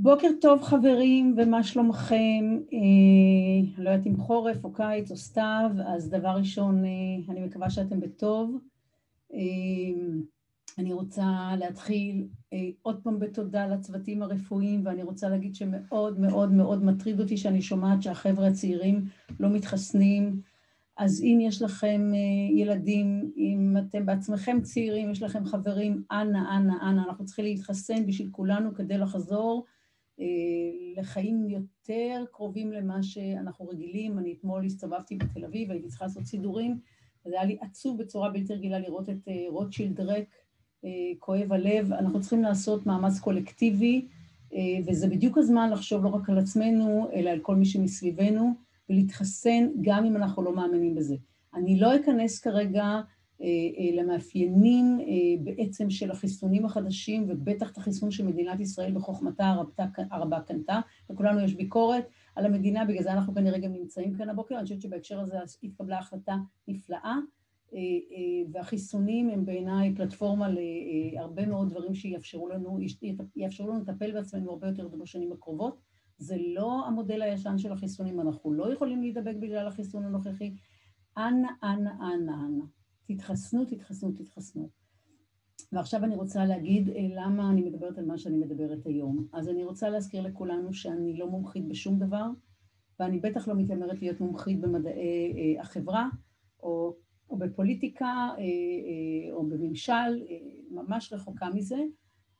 בוקר טוב חברים, ומה שלומכם? אני לא יודעת אם חורף או קיץ או סתיו, אז דבר ראשון, אני מקווה שאתם בטוב. אני רוצה להתחיל עוד פעם בתודה לצוותים הרפואיים, ואני רוצה להגיד שמאוד מאוד מאוד מטריד אותי שאני שומעת שהחבר'ה הצעירים לא מתחסנים. אז אם יש לכם ילדים, אם אתם בעצמכם צעירים, יש לכם חברים, אנא, אנא, אנא, אנחנו צריכים להתחסן בשביל כולנו כדי לחזור לחיים יותר קרובים למה שאנחנו רגילים. אני אתמול הסתובבתי בתל אביב, הייתי צריכה לעשות סידורים, וזה היה לי עצוב בצורה בלתי רגילה לראות את רוטשילד ריק, כואב הלב. אנחנו צריכים לעשות מאמץ קולקטיבי, וזה בדיוק הזמן לחשוב לא רק על עצמנו, אלא על כל מי שמסביבנו, ולהתחסן גם אם אנחנו לא מאמינים בזה. אני לא אכנס כרגע למאפיינים בעצם של החיסונים החדשים, ובטח את החיסון של מדינת ישראל בחוכמתה הרבה קנתה, וכולנו יש ביקורת על המדינה, בגלל זה אנחנו כנראה גם נמצאים כאן הבוקר. אני חושבת שבהקשר הזה התקבלה החלטה נפלאה, והחיסונים הם בעיניי פלטפורמה להרבה מאוד דברים שיאפשרו לנו, יאפשרו לנו לטפל בעצמנו הרבה יותר בשנים הקרובות. זה לא המודל הישן של החיסונים, אנחנו לא יכולים להידבק בגלל החיסון הנוכחי. אנא, אנא, אנא, אנא. תתחסנו, תתחסנו, תתחסנו. ועכשיו אני רוצה להגיד למה אני מדברת על מה שאני מדברת היום. אז אני רוצה להזכיר לכולנו שאני לא מומחית בשום דבר, ואני בטח לא מתיימרת להיות מומחית במדעי החברה, או, או בפוליטיקה, או בממשל, ממש רחוקה מזה,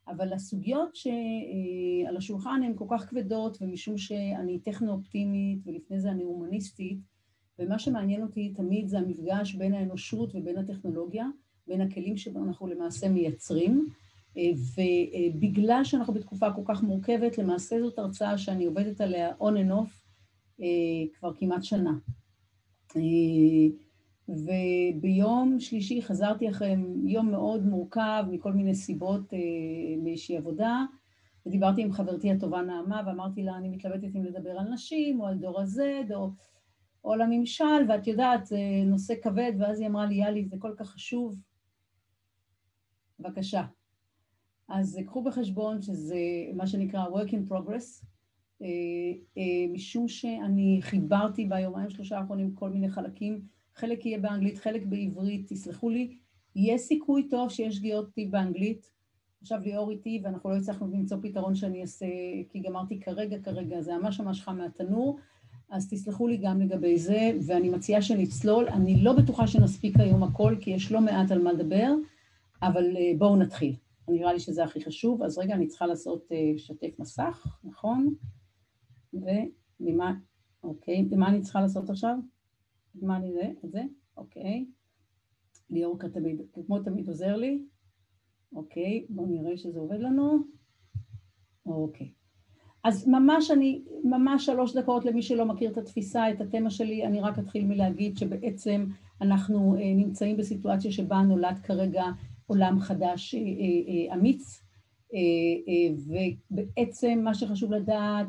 אבל הסוגיות שעל השולחן הן כל כך כבדות, ומשום שאני טכנו-אופטימית, ולפני זה אני הומניסטית, ומה שמעניין אותי תמיד זה המפגש בין האנושות ובין הטכנולוגיה, בין הכלים שאנחנו למעשה מייצרים, ובגלל שאנחנו בתקופה כל כך מורכבת, למעשה זאת הרצאה שאני עובדת עליה on and off כבר כמעט שנה. וביום שלישי חזרתי אחרי יום מאוד מורכב מכל מיני סיבות מאיזושהי עבודה, ודיברתי עם חברתי הטובה נעמה, ואמרתי לה, אני מתלבטת אם לדבר על נשים, או על דור ה-Z, או... או לממשל, ואת יודעת, זה נושא כבד, ואז היא אמרה לי, יאלי, זה כל כך חשוב. בבקשה. אז קחו בחשבון שזה מה שנקרא work in progress, משום שאני חיברתי ביומיים שלושה האחרונים כל מיני חלקים, חלק יהיה באנגלית, חלק בעברית, תסלחו לי, יש סיכוי טוב שיש שגיאות כתיב באנגלית, עכשיו ליאור איתי, ואנחנו לא הצלחנו למצוא פתרון שאני אעשה, כי גמרתי כרגע, כרגע, זה ממש ממש חם מהתנור, אז תסלחו לי גם לגבי זה, ואני מציעה שנצלול. אני לא בטוחה שנספיק היום הכל, כי יש לא מעט על מה לדבר, אבל בואו נתחיל. נראה לי שזה הכי חשוב. אז רגע, אני צריכה לעשות שתף מסך, נכון? וממה, אוקיי, ומה אני צריכה לעשות עכשיו? מה אני זה? את זה? אוקיי. ליאור כתמיד, כמו תמיד עוזר לי. אוקיי, בואו נראה שזה עובד לנו. אוקיי. אז ממש אני, ממש שלוש דקות למי שלא מכיר את התפיסה, את התמה שלי, אני רק אתחיל מלהגיד שבעצם אנחנו נמצאים בסיטואציה שבה נולד כרגע עולם חדש אמיץ, ובעצם מה שחשוב לדעת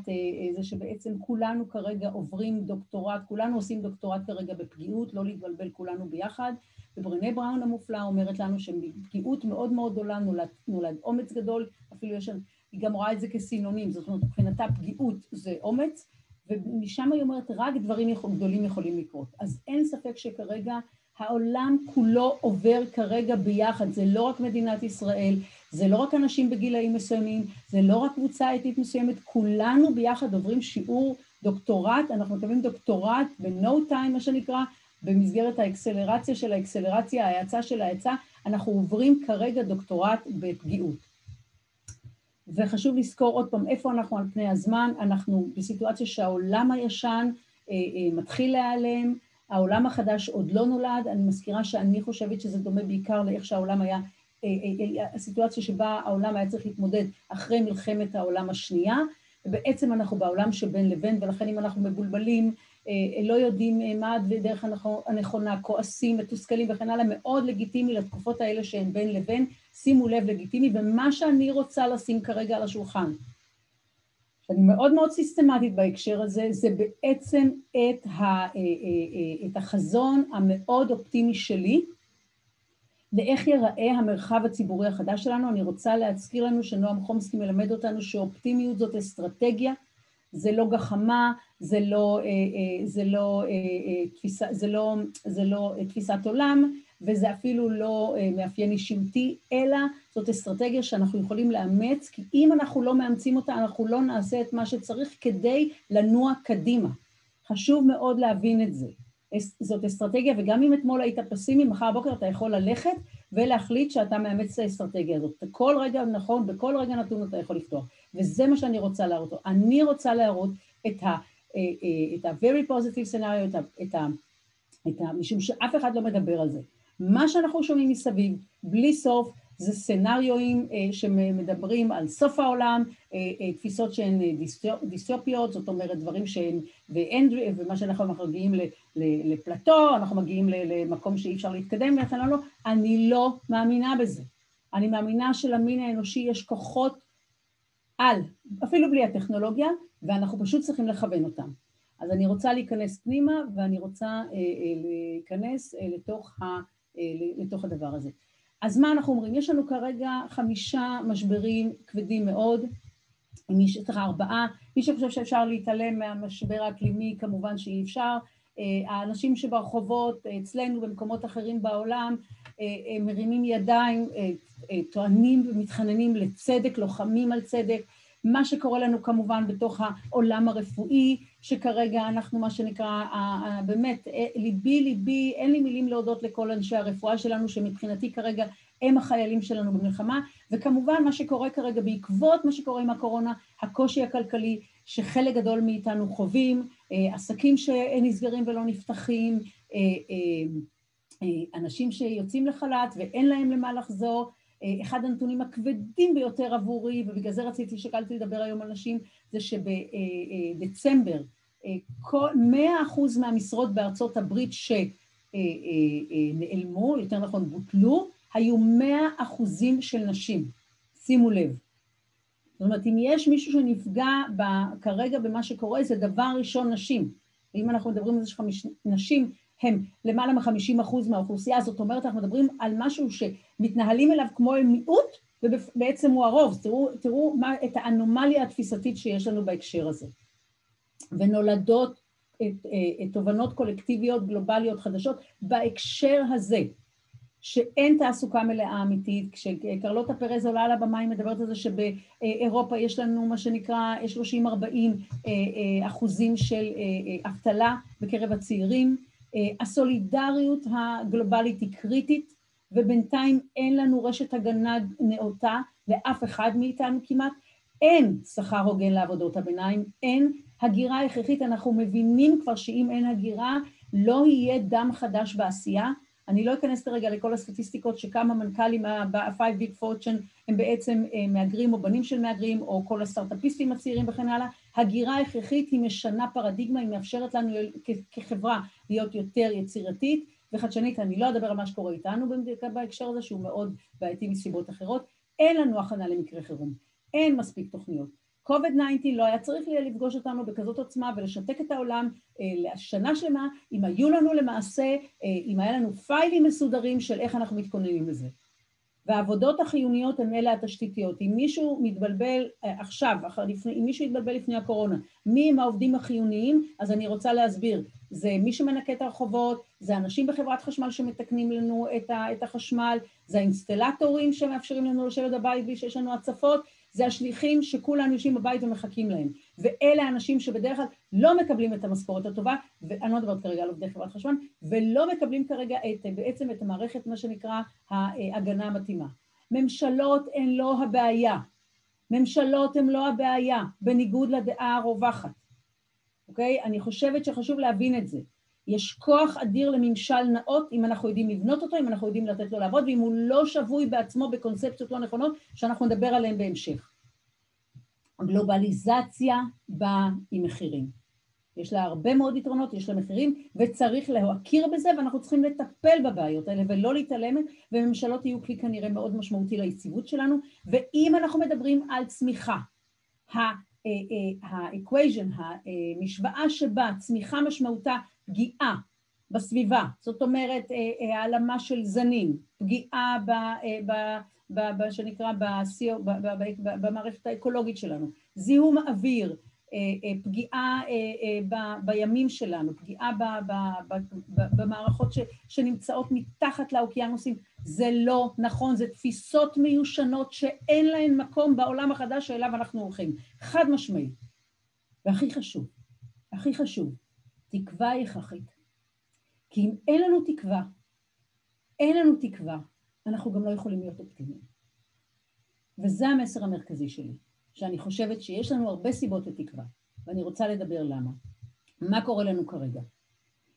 זה שבעצם כולנו כרגע עוברים דוקטורט, כולנו עושים דוקטורט כרגע בפגיעות, לא להתבלבל כולנו ביחד, וברנה בראון המופלאה אומרת לנו שבפגיעות מאוד מאוד גדולה נולד, נולד אומץ גדול, אפילו יש היא גם רואה את זה כסינונים, זאת אומרת, מבחינתה פגיעות זה אומץ, ומשם היא אומרת, רק דברים גדולים יכולים לקרות. אז אין ספק שכרגע העולם כולו עובר כרגע ביחד, זה לא רק מדינת ישראל, זה לא רק אנשים בגילאים מסוימים, זה לא רק קבוצה אתית מסוימת, כולנו ביחד עוברים שיעור דוקטורט, אנחנו מקבלים דוקטורט ב-no time, מה שנקרא, במסגרת האקסלרציה של האקסלרציה, ההאצה של ההאצה, אנחנו עוברים כרגע דוקטורט בפגיעות. וחשוב לזכור עוד פעם איפה אנחנו על פני הזמן, אנחנו בסיטואציה שהעולם הישן מתחיל להיעלם, העולם החדש עוד לא נולד, אני מזכירה שאני חושבת שזה דומה בעיקר לאיך שהעולם היה, הסיטואציה שבה העולם היה צריך להתמודד אחרי מלחמת העולם השנייה, ובעצם אנחנו בעולם שבין לבין, ולכן אם אנחנו מבולבלים, לא יודעים מה הדרך הנכונה, כועסים, מתוסכלים וכן הלאה, מאוד לגיטימי לתקופות האלה שהן בין לבין, שימו לב לגיטימי, ומה שאני רוצה לשים כרגע על השולחן, שאני מאוד מאוד סיסטמטית בהקשר הזה, זה בעצם את, ה, את החזון המאוד אופטימי שלי, לאיך ייראה המרחב הציבורי החדש שלנו. אני רוצה להזכיר לנו שנועם חומסקי מלמד אותנו שאופטימיות זאת אסטרטגיה, זה לא גחמה, זה לא, זה לא, תפיסה, זה לא, זה לא תפיסת עולם, וזה אפילו לא מאפיין אישיותי, אלא זאת אסטרטגיה שאנחנו יכולים לאמץ, כי אם אנחנו לא מאמצים אותה, אנחנו לא נעשה את מה שצריך כדי לנוע קדימה. חשוב מאוד להבין את זה. זאת אסטרטגיה, וגם אם אתמול היית פסימי, מחר בבוקר אתה יכול ללכת ולהחליט שאתה מאמץ את האסטרטגיה הזאת. בכל רגע נכון, בכל רגע נתון אתה יכול לפתוח. וזה מה שאני רוצה להראות. אני רוצה להראות את ה... את ה-very positive scenario, את ה, את ה, את ה... משום שאף אחד לא מדבר על זה. מה שאנחנו שומעים מסביב, בלי סוף, זה סצנריואים שמדברים על סוף העולם, תפיסות שהן דיסטופיות, זאת אומרת דברים שהן, ומה שאנחנו מגיעים לפלטו, אנחנו מגיעים למקום שאי אפשר להתקדם, ולכן לא, אני לא מאמינה בזה. אני מאמינה שלמין האנושי יש כוחות על, אפילו בלי הטכנולוגיה, ואנחנו פשוט צריכים לכוון אותם. אז אני רוצה להיכנס פנימה, ואני רוצה להיכנס לתוך, ה, לתוך הדבר הזה. אז מה אנחנו אומרים? יש לנו כרגע חמישה משברים כבדים מאוד, סליחה, ארבעה. מי שחושב שאפשר להתעלם מהמשבר האקלימי, כמובן שאי אפשר. האנשים שברחובות, אצלנו, במקומות אחרים בעולם, מרימים ידיים, טוענים ומתחננים לצדק, לוחמים על צדק. מה שקורה לנו כמובן בתוך העולם הרפואי, שכרגע אנחנו מה שנקרא, באמת, ליבי ליבי, אין לי מילים להודות לכל אנשי הרפואה שלנו, שמבחינתי כרגע הם החיילים שלנו במלחמה, וכמובן מה שקורה כרגע בעקבות מה שקורה עם הקורונה, הקושי הכלכלי שחלק גדול מאיתנו חווים, עסקים שנסגרים ולא נפתחים, אנשים שיוצאים לחל"ת ואין להם למה לחזור, אחד הנתונים הכבדים ביותר עבורי, ובגלל זה רציתי, שקלתי לדבר היום על נשים, זה שבדצמבר, מאה אחוז מהמשרות בארצות הברית שנעלמו, יותר נכון בוטלו, היו מאה אחוזים של נשים. שימו לב. זאת אומרת, אם יש מישהו שנפגע כרגע במה שקורה, זה דבר ראשון נשים. ואם אנחנו מדברים על זה שנשים הם למעלה מ-50 אחוז מהאוכלוסייה, זאת אומרת, אנחנו מדברים על משהו שמתנהלים אליו כמו אל מיעוט, ובעצם הוא הרוב. תראו, תראו מה, את האנומליה התפיסתית שיש לנו בהקשר הזה. ונולדות את, את תובנות קולקטיביות גלובליות חדשות בהקשר הזה, שאין תעסוקה מלאה אמיתית, כשקרלוטה פרז עולה על הבמה היא מדברת על זה שבאירופה יש לנו מה שנקרא 30-40 אחוזים של אבטלה בקרב הצעירים, הסולידריות הגלובלית היא קריטית, ובינתיים אין לנו רשת הגנה נאותה לאף אחד מאיתנו כמעט, אין שכר הוגן לעבודות הביניים, אין הגירה הכרחית, אנחנו מבינים כבר שאם אין הגירה לא יהיה דם חדש בעשייה. אני לא אכנס כרגע לכל הסטטיסטיקות שכמה מנכ"לים ב-5 Big Fortune הם בעצם מהגרים או בנים של מהגרים, או כל הסטארט-אפיסטים הצעירים וכן הלאה. הגירה הכרחית היא משנה פרדיגמה, היא מאפשרת לנו כחברה להיות יותר יצירתית וחדשנית. אני לא אדבר על מה שקורה איתנו בהקשר הזה, שהוא מאוד בעייתי מסיבות אחרות. אין לנו הכנה למקרה חירום, אין מספיק תוכניות. COVID-19 לא היה צריך לפגוש אותנו בכזאת עוצמה ולשתק את העולם לשנה שלמה, אם היו לנו למעשה, אם היה לנו פיילים מסודרים של איך אנחנו מתכוננים לזה. והעבודות החיוניות הן אלה התשתיתיות. אם מישהו מתבלבל עכשיו, אם מישהו יתבלבל לפני הקורונה, מי הם העובדים החיוניים, אז אני רוצה להסביר. זה מי שמנקה את הרחובות, זה אנשים בחברת חשמל שמתקנים לנו את החשמל, זה האינסטלטורים שמאפשרים לנו לשבת בבית בלי שיש לנו הצפות, זה השליחים שכולנו יושבים בבית ומחכים להם. ואלה האנשים שבדרך כלל לא מקבלים את המשכורת הטובה, ואני לא מדברת כרגע על עובדי חברת חשמל, ולא מקבלים כרגע את, בעצם את המערכת, מה שנקרא, ההגנה המתאימה. ממשלות הן לא הבעיה. ממשלות הן לא הבעיה, בניגוד לדעה הרווחת. אוקיי? אני חושבת שחשוב להבין את זה. יש כוח אדיר לממשל נאות אם אנחנו יודעים לבנות אותו, אם אנחנו יודעים לתת לו לעבוד, ואם הוא לא שבוי בעצמו בקונספציות לא נכונות, שאנחנו נדבר עליהן בהמשך. הגלובליזציה באה עם מחירים. יש לה הרבה מאוד יתרונות, יש לה מחירים, וצריך להכיר בזה, ואנחנו צריכים לטפל בבעיות האלה ולא להתעלם, וממשלות יהיו כלי כנראה מאוד משמעותי ליציבות שלנו, ואם אנחנו מדברים על צמיחה, ה-equation, המשוואה שבה צמיחה משמעותה פגיעה בסביבה, זאת אומרת העלמה של זנים, פגיעה ב, ב, ב, ב, שנקרא במערכת האקולוגית שלנו, זיהום אוויר, פגיעה בימים שלנו, פגיעה במערכות שנמצאות מתחת לאוקיינוסים, זה לא נכון, זה תפיסות מיושנות שאין להן מקום בעולם החדש שאליו אנחנו הולכים, חד משמעית. והכי חשוב, הכי חשוב, תקווה היא הכרחית. כי אם אין לנו תקווה, אין לנו תקווה, אנחנו גם לא יכולים להיות אופטימיים. וזה המסר המרכזי שלי, שאני חושבת שיש לנו הרבה סיבות לתקווה, ואני רוצה לדבר למה. מה קורה לנו כרגע?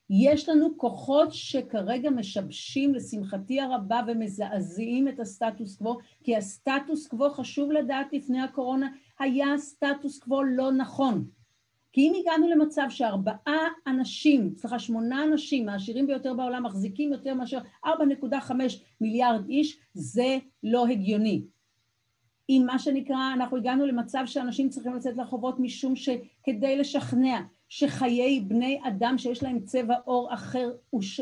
יש לנו כוחות שכרגע משבשים לשמחתי הרבה ומזעזעים את הסטטוס קוו, כי הסטטוס קוו, חשוב לדעת לפני הקורונה, היה סטטוס קוו לא נכון. כי אם הגענו למצב שארבעה אנשים, סליחה שמונה אנשים העשירים ביותר בעולם מחזיקים יותר מאשר 4.5 מיליארד איש, זה לא הגיוני. אם מה שנקרא, אנחנו הגענו למצב שאנשים צריכים לצאת לרחובות משום שכדי לשכנע שחיי בני אדם שיש להם צבע עור אחר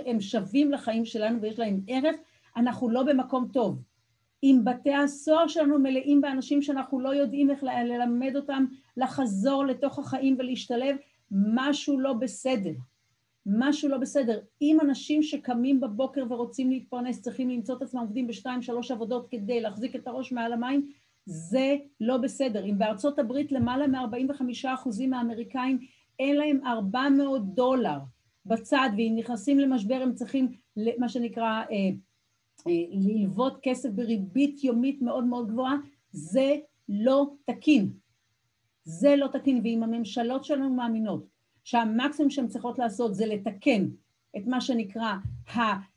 הם שווים לחיים שלנו ויש להם ערך, אנחנו לא במקום טוב. אם בתי הסוהר שלנו מלאים באנשים שאנחנו לא יודעים איך ללמד אותם לחזור לתוך החיים ולהשתלב, משהו לא בסדר. משהו לא בסדר. אם אנשים שקמים בבוקר ורוצים להתפרנס צריכים למצוא את עצמם עובדים בשתיים שלוש עבודות כדי להחזיק את הראש מעל המים, זה לא בסדר. אם בארצות הברית למעלה מ-45% מהאמריקאים אין להם 400 דולר בצד ואם נכנסים למשבר הם צריכים מה שנקרא אה, ללוות כסף בריבית יומית מאוד מאוד גבוהה, זה לא תקין. זה לא תקין, ואם הממשלות שלנו מאמינות שהמקסימום שהן צריכות לעשות זה לתקן את מה שנקרא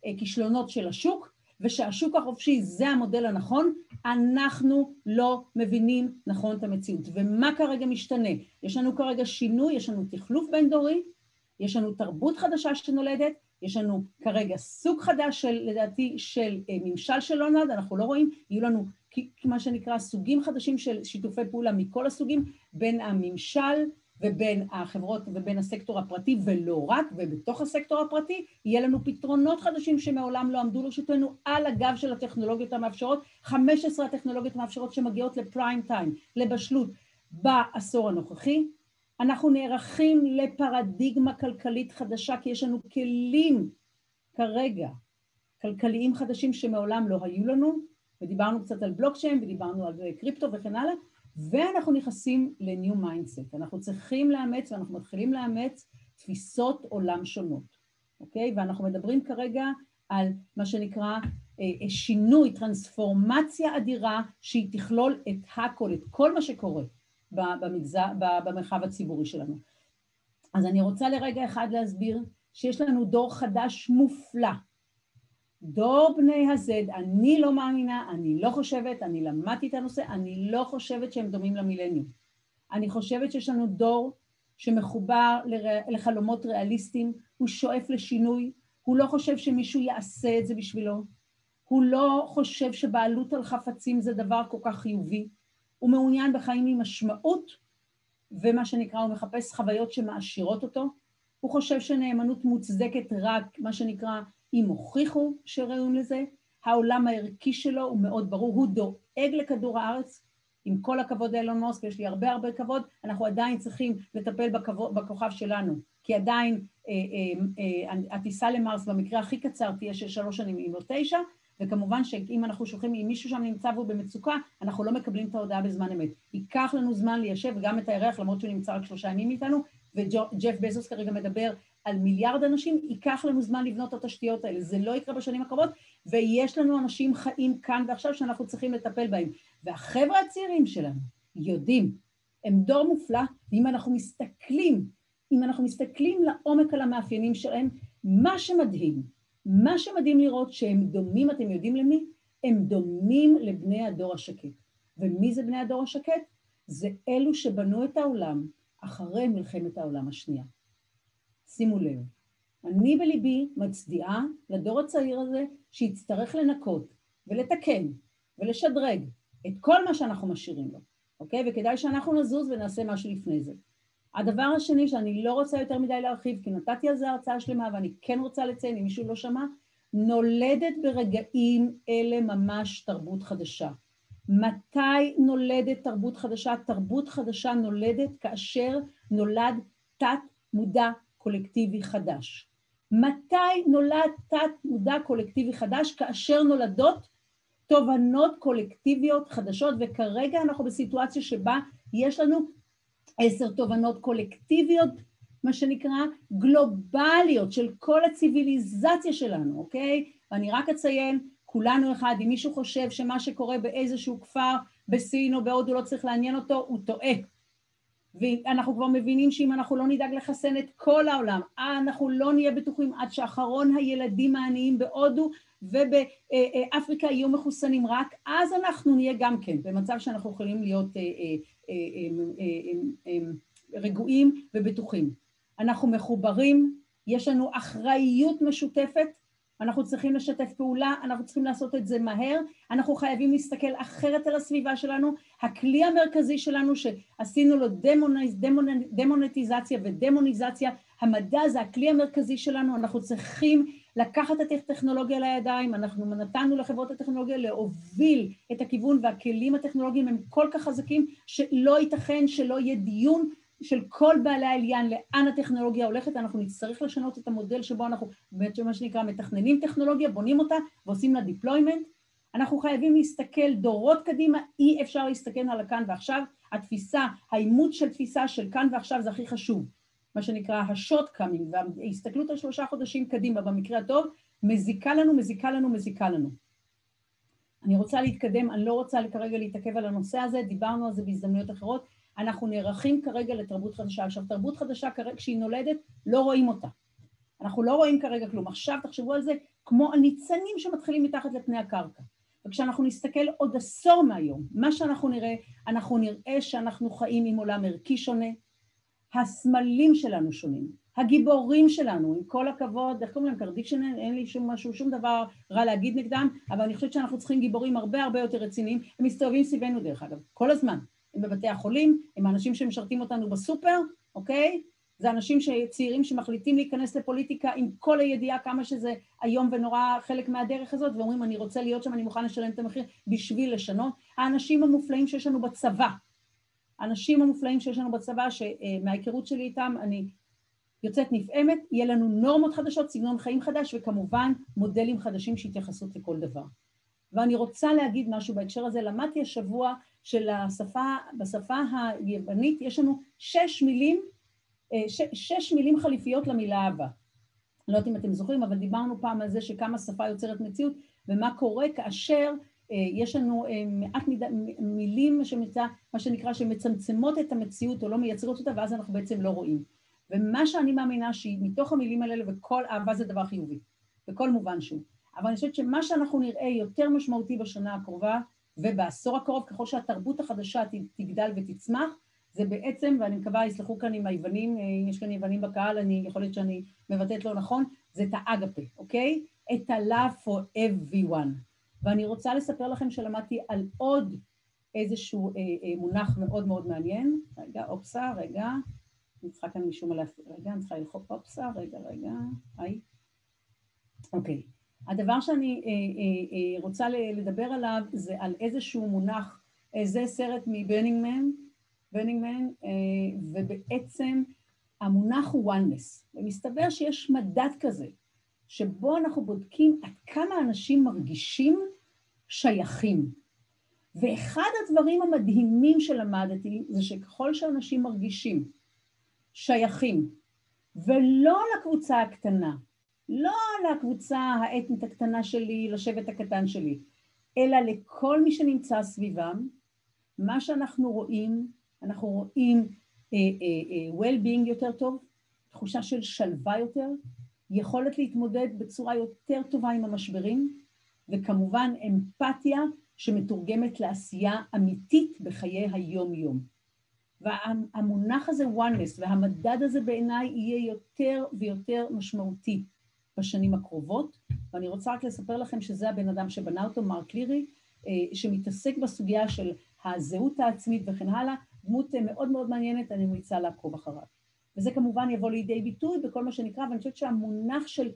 הכישלונות של השוק, ושהשוק החופשי זה המודל הנכון, אנחנו לא מבינים נכון את המציאות. ומה כרגע משתנה? יש לנו כרגע שינוי, יש לנו תחלוף בין דורי, יש לנו תרבות חדשה שנולדת, יש לנו כרגע סוג חדש של, לדעתי, של אה, ממשל של נולד, אנחנו לא רואים, יהיו לנו מה שנקרא סוגים חדשים של שיתופי פעולה מכל הסוגים, בין הממשל ובין החברות ובין הסקטור הפרטי, ולא רק, ובתוך הסקטור הפרטי יהיה לנו פתרונות חדשים שמעולם לא עמדו לרשותנו על הגב של הטכנולוגיות המאפשרות, 15 הטכנולוגיות המאפשרות שמגיעות לפריים טיים, לבשלות, בעשור הנוכחי, אנחנו נערכים לפרדיגמה כלכלית חדשה כי יש לנו כלים כרגע כלכליים חדשים שמעולם לא היו לנו ודיברנו קצת על בלוקצ'יין ודיברנו על קריפטו וכן הלאה ואנחנו נכנסים ל new mindset, אנחנו צריכים לאמץ ואנחנו מתחילים לאמץ תפיסות עולם שונות, אוקיי? ואנחנו מדברים כרגע על מה שנקרא אה, שינוי, טרנספורמציה אדירה שהיא תכלול את הכל, את כל מה שקורה במגזר, במרחב הציבורי שלנו. אז אני רוצה לרגע אחד להסביר שיש לנו דור חדש מופלא. דור בני הזד, אני לא מאמינה, אני לא חושבת, אני למדתי את הנושא, אני לא חושבת שהם דומים למילניום. אני חושבת שיש לנו דור שמחובר לחלומות ריאליסטיים, הוא שואף לשינוי, הוא לא חושב שמישהו יעשה את זה בשבילו, הוא לא חושב שבעלות על חפצים זה דבר כל כך חיובי, הוא מעוניין בחיים עם משמעות, ומה שנקרא, הוא מחפש חוויות שמעשירות אותו. הוא חושב שנאמנות מוצדקת רק, מה שנקרא, אם הוכיחו שראויים לזה. העולם הערכי שלו הוא מאוד ברור, הוא דואג לכדור הארץ. עם כל הכבוד לאילון מוסק, יש לי הרבה הרבה כבוד, אנחנו עדיין צריכים לטפל בכבוד, בכוכב שלנו, כי עדיין אה, אה, אה, הטיסה למרס במקרה הכי קצר תהיה של שלוש שנים, אם לא תשע, וכמובן שאם אנחנו שולחים, אם מישהו שם נמצא והוא במצוקה, אנחנו לא מקבלים את ההודעה בזמן אמת. ייקח לנו זמן ליישב גם את הירח, למרות שהוא נמצא רק שלושה ימים איתנו, וג'ף בזוס כרגע מדבר על מיליארד אנשים, ייקח לנו זמן לבנות את התשתיות האלה. זה לא יקרה בשנים הקרובות, ויש לנו אנשים חיים כאן ועכשיו שאנחנו צריכים לטפל בהם. והחבר'ה הצעירים שלנו יודעים, הם דור מופלא, ואם אנחנו מסתכלים, אם אנחנו מסתכלים לעומק על המאפיינים שלהם, מה שמדהים, מה שמדהים לראות שהם דומים, אתם יודעים למי? הם דומים לבני הדור השקט. ומי זה בני הדור השקט? זה אלו שבנו את העולם אחרי מלחמת העולם השנייה. שימו לב, אני בליבי מצדיעה לדור הצעיר הזה שיצטרך לנקות ולתקן ולשדרג את כל מה שאנחנו משאירים לו, אוקיי? וכדאי שאנחנו נזוז ונעשה משהו לפני זה. הדבר השני שאני לא רוצה יותר מדי להרחיב, כי נתתי על זה הרצאה שלמה ואני כן רוצה לציין, אם מישהו לא שמע, נולדת ברגעים אלה ממש תרבות חדשה. מתי נולדת תרבות חדשה? תרבות חדשה נולדת כאשר נולד תת מודע קולקטיבי חדש. מתי נולד תת מודע קולקטיבי חדש? כאשר נולדות תובנות קולקטיביות חדשות, וכרגע אנחנו בסיטואציה שבה יש לנו עשר תובנות קולקטיביות, מה שנקרא גלובליות של כל הציוויליזציה שלנו, אוקיי? ואני רק אציין, כולנו אחד, אם מישהו חושב שמה שקורה באיזשהו כפר בסין או בהודו לא צריך לעניין אותו, הוא טועה. ואנחנו כבר מבינים שאם אנחנו לא נדאג לחסן את כל העולם, אנחנו לא נהיה בטוחים עד שאחרון הילדים העניים בהודו ובאפריקה יהיו מחוסנים רק, אז אנחנו נהיה גם כן במצב שאנחנו יכולים להיות אה, אה, אה, רגועים ובטוחים. אנחנו מחוברים, יש לנו אחריות משותפת אנחנו צריכים לשתף פעולה, אנחנו צריכים לעשות את זה מהר, אנחנו חייבים להסתכל אחרת על הסביבה שלנו. הכלי המרכזי שלנו שעשינו לו דמוניז, דמונ, דמונטיזציה ודמוניזציה, המדע זה הכלי המרכזי שלנו, אנחנו צריכים לקחת את הטכנולוגיה לידיים, אנחנו נתנו לחברות הטכנולוגיה להוביל את הכיוון והכלים הטכנולוגיים הם כל כך חזקים שלא ייתכן שלא יהיה דיון של כל בעלי העליין לאן הטכנולוגיה הולכת, אנחנו נצטרך לשנות את המודל שבו אנחנו, בעצם מה שנקרא, מתכננים טכנולוגיה, בונים אותה ועושים לה deployment. אנחנו חייבים להסתכל דורות קדימה, אי אפשר להסתכל על הכאן ועכשיו. התפיסה, האימוץ של תפיסה של כאן ועכשיו זה הכי חשוב. מה שנקרא השוט קאמינג וההסתכלות על שלושה חודשים קדימה במקרה הטוב, מזיקה לנו, מזיקה לנו, מזיקה לנו. אני רוצה להתקדם, אני לא רוצה כרגע להתעכב על הנושא הזה, דיברנו על זה בהזדמנויות אחרות. אנחנו נערכים כרגע לתרבות חדשה. עכשיו, תרבות חדשה כשהיא נולדת, לא רואים אותה. אנחנו לא רואים כרגע כלום. עכשיו תחשבו על זה כמו הניצנים שמתחילים מתחת לפני הקרקע. וכשאנחנו נסתכל עוד עשור מהיום, מה שאנחנו נראה, אנחנו נראה שאנחנו חיים עם עולם ערכי שונה, הסמלים שלנו שונים, הגיבורים שלנו, עם כל הכבוד, איך קוראים להם קרדישנל, אין לי שום משהו, שום דבר רע להגיד נגדם, אבל אני חושבת שאנחנו צריכים גיבורים הרבה הרבה יותר רציניים, הם מסתובבים סביבנו דרך אגב, כל הזמן, הם בבתי החולים, הם האנשים שמשרתים אותנו בסופר, אוקיי? זה אנשים צעירים שמחליטים להיכנס לפוליטיקה עם כל הידיעה כמה שזה איום ונורא חלק מהדרך הזאת, ואומרים אני רוצה להיות שם, אני מוכן לשלם את המחיר בשביל לשנות. האנשים המופלאים שיש לנו בצבא, האנשים המופלאים שיש לנו בצבא, שמההיכרות שלי איתם אני יוצאת נפעמת, יהיה לנו נורמות חדשות, סגנון חיים חדש, וכמובן מודלים חדשים שהתייחסות לכל דבר. ואני רוצה להגיד משהו בהקשר הזה, למדתי השבוע של השפה, בשפה היוונית יש לנו שש מילים, אה, ש, שש מילים חליפיות למילה אהבה. לא יודעת אם אתם זוכרים, אבל דיברנו פעם על זה שכמה שפה יוצרת מציאות, ומה קורה כאשר אה, יש לנו אה, מעט מיד, מילים שמצא, מה שנקרא שמצמצמות את המציאות או לא מייצרות אותה, ואז אנחנו בעצם לא רואים. ומה שאני מאמינה שמתוך המילים האלה, וכל אהבה זה דבר חיובי, בכל מובן שהוא. אבל אני חושבת שמה שאנחנו נראה יותר משמעותי בשנה הקרובה, ובעשור הקרוב, ככל שהתרבות החדשה תגדל ותצמח, זה בעצם, ואני מקווה, יסלחו כאן עם היוונים, אם יש כאן יוונים בקהל, אני יכול להיות שאני מבטאת לא נכון, זה את האגפה, אוקיי? את ה-love for everyone. ואני רוצה לספר לכם שלמדתי על עוד איזשהו אה, אה, מונח מאוד מאוד מעניין. רגע, אופסה, רגע. אני צריכה כאן משום מה להפעיל, רגע, אני צריכה ללחוק אופסה, רגע, רגע, היי. אוקיי. הדבר שאני אה, אה, אה, רוצה לדבר עליו זה על איזשהו מונח, זה סרט מברנינגמן, ברנינגמן, ובעצם המונח הוא oneness, ומסתבר שיש מדד כזה, שבו אנחנו בודקים עד כמה אנשים מרגישים שייכים. ואחד הדברים המדהימים שלמדתי זה שככל שאנשים מרגישים שייכים, ולא לקבוצה הקטנה, לא לקבוצה האתנית הקטנה שלי, לשבט הקטן שלי, אלא לכל מי שנמצא סביבם, מה שאנחנו רואים, אנחנו רואים uh, uh, uh, well-being יותר טוב, תחושה של שלווה יותר, יכולת להתמודד בצורה יותר טובה עם המשברים, וכמובן אמפתיה שמתורגמת לעשייה אמיתית בחיי היום-יום. והמונח הזה oneness והמדד הזה בעיניי יהיה יותר ויותר משמעותי. בשנים הקרובות, ואני רוצה רק לספר לכם שזה הבן אדם שבנה אותו, מרק לירי, אה, שמתעסק בסוגיה של הזהות העצמית וכן הלאה, דמות מאוד מאוד מעניינת, אני ממליצה לעקוב אחריו. וזה כמובן יבוא לידי ביטוי בכל מה שנקרא, ואני חושבת שהמונח של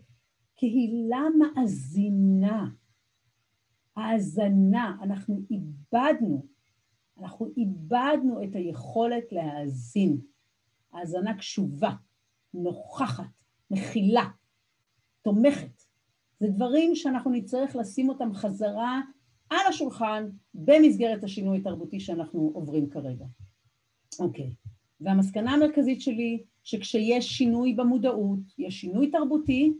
קהילה מאזינה, האזנה, אנחנו איבדנו, אנחנו איבדנו את היכולת להאזין. האזנה קשובה, נוכחת, מכילה, תומכת. זה דברים שאנחנו נצטרך לשים אותם חזרה על השולחן במסגרת השינוי התרבותי שאנחנו עוברים כרגע. אוקיי, והמסקנה המרכזית שלי, שכשיש שינוי במודעות, יש שינוי תרבותי,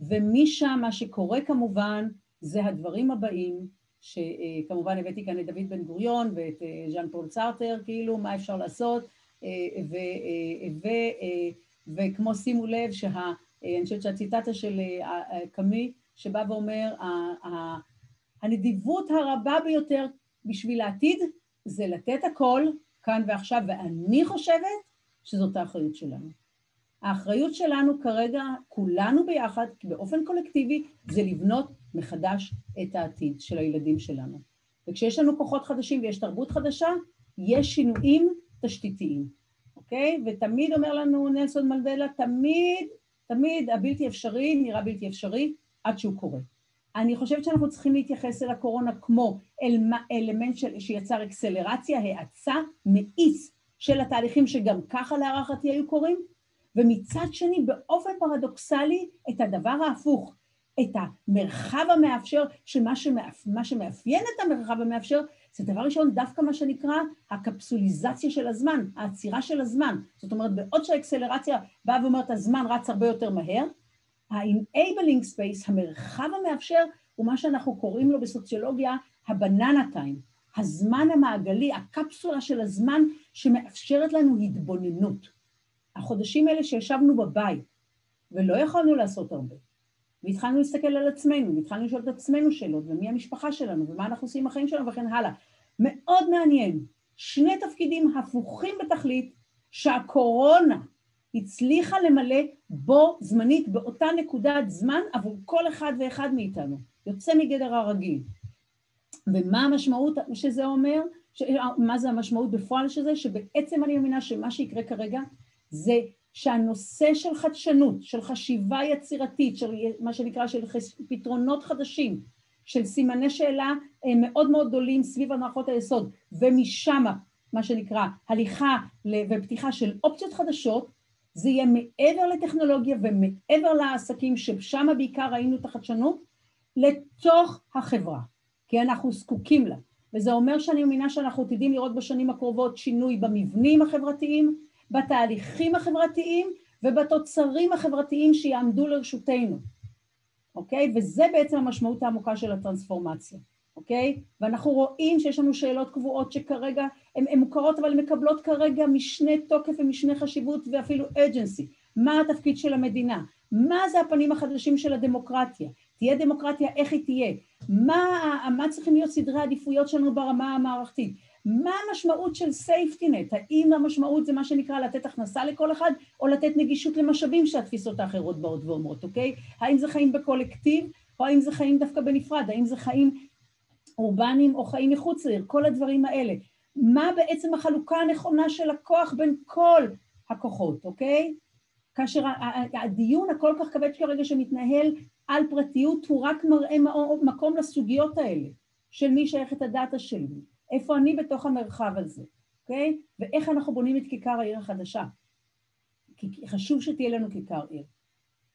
ומשם מה שקורה כמובן זה הדברים הבאים, שכמובן הבאתי כאן את דוד בן גוריון ואת אה, ז'אן פול צרטר, כאילו מה אפשר לעשות, אה, ו, אה, ו, וכמו שימו לב, שה, אני חושבת שהציטטה של קאמי, שבא ואומר, הנדיבות הרבה ביותר בשביל העתיד זה לתת הכל כאן ועכשיו, ואני חושבת שזאת האחריות שלנו. האחריות שלנו כרגע, כולנו ביחד, באופן קולקטיבי, זה לבנות מחדש את העתיד של הילדים שלנו. וכשיש לנו כוחות חדשים ויש תרבות חדשה, יש שינויים תשתיתיים, אוקיי? ותמיד אומר לנו נלסון מלדלה, תמיד, תמיד הבלתי אפשרי נראה בלתי אפשרי עד שהוא קורה. אני חושבת שאנחנו צריכים להתייחס אל הקורונה כמו אל אלמנט של, שיצר אקסלרציה, האצה, מאיץ של התהליכים שגם ככה להערכתי היו קורים, ומצד שני באופן פרדוקסלי את הדבר ההפוך, את המרחב המאפשר, שמה שמאפ... שמאפיין את המרחב המאפשר זה דבר ראשון דווקא מה שנקרא הקפסוליזציה של הזמן, העצירה של הזמן. זאת אומרת, בעוד שהאקסלרציה באה ואומרת הזמן רץ הרבה יותר מהר, ה-enabling space, המרחב המאפשר, הוא מה שאנחנו קוראים לו בסוציולוגיה הבננה טיים, הזמן המעגלי, הקפסולה של הזמן שמאפשרת לנו התבוננות. החודשים האלה שישבנו בבית ולא יכולנו לעשות הרבה, והתחלנו להסתכל על עצמנו, והתחלנו לשאול את עצמנו שאלות, ומי המשפחה שלנו, ומה אנחנו עושים עם החיים שלנו, וכן הלאה. מאוד מעניין, שני תפקידים הפוכים בתכלית, שהקורונה הצליחה למלא בו זמנית, באותה נקודת זמן, עבור כל אחד ואחד מאיתנו. יוצא מגדר הרגיל. ומה המשמעות שזה אומר? ש... מה זה המשמעות בפועל של זה? שבעצם אני מאמינה שמה שיקרה כרגע זה שהנושא של חדשנות, של חשיבה יצירתית, של מה שנקרא של פתרונות חדשים, של סימני שאלה מאוד מאוד גדולים סביב הנחות היסוד, ומשם מה שנקרא הליכה ופתיחה של אופציות חדשות, זה יהיה מעבר לטכנולוגיה ומעבר לעסקים ששם בעיקר ראינו את החדשנות, לתוך החברה, כי אנחנו זקוקים לה. וזה אומר שאני מאמינה שאנחנו עתידים לראות בשנים הקרובות שינוי במבנים החברתיים, בתהליכים החברתיים ובתוצרים החברתיים שיעמדו לרשותנו, אוקיי? וזה בעצם המשמעות העמוקה של הטרנספורמציה, אוקיי? ואנחנו רואים שיש לנו שאלות קבועות שכרגע הן מוכרות אבל מקבלות כרגע משנה תוקף ומשנה חשיבות ואפילו urgency. מה התפקיד של המדינה? מה זה הפנים החדשים של הדמוקרטיה? תהיה דמוקרטיה, איך היא תהיה? מה, מה צריכים להיות סדרי העדיפויות שלנו ברמה המערכתית? מה המשמעות של net? האם המשמעות זה מה שנקרא לתת הכנסה לכל אחד, או לתת נגישות למשאבים שהתפיסות האחרות באות ואומרות, אוקיי? האם זה חיים בקולקטיב, או האם זה חיים דווקא בנפרד? האם זה חיים אורבניים או חיים מחוץ לעיר? כל הדברים האלה. מה בעצם החלוקה הנכונה של הכוח בין כל הכוחות, אוקיי? כאשר הדיון הכל כך כבד כרגע שמתנהל על פרטיות הוא רק מראה מקום לסוגיות האלה של מי שייך את הדאטה שלי, איפה אני בתוך המרחב הזה, אוקיי? ואיך אנחנו בונים את כיכר העיר החדשה. כי חשוב שתהיה לנו כיכר עיר.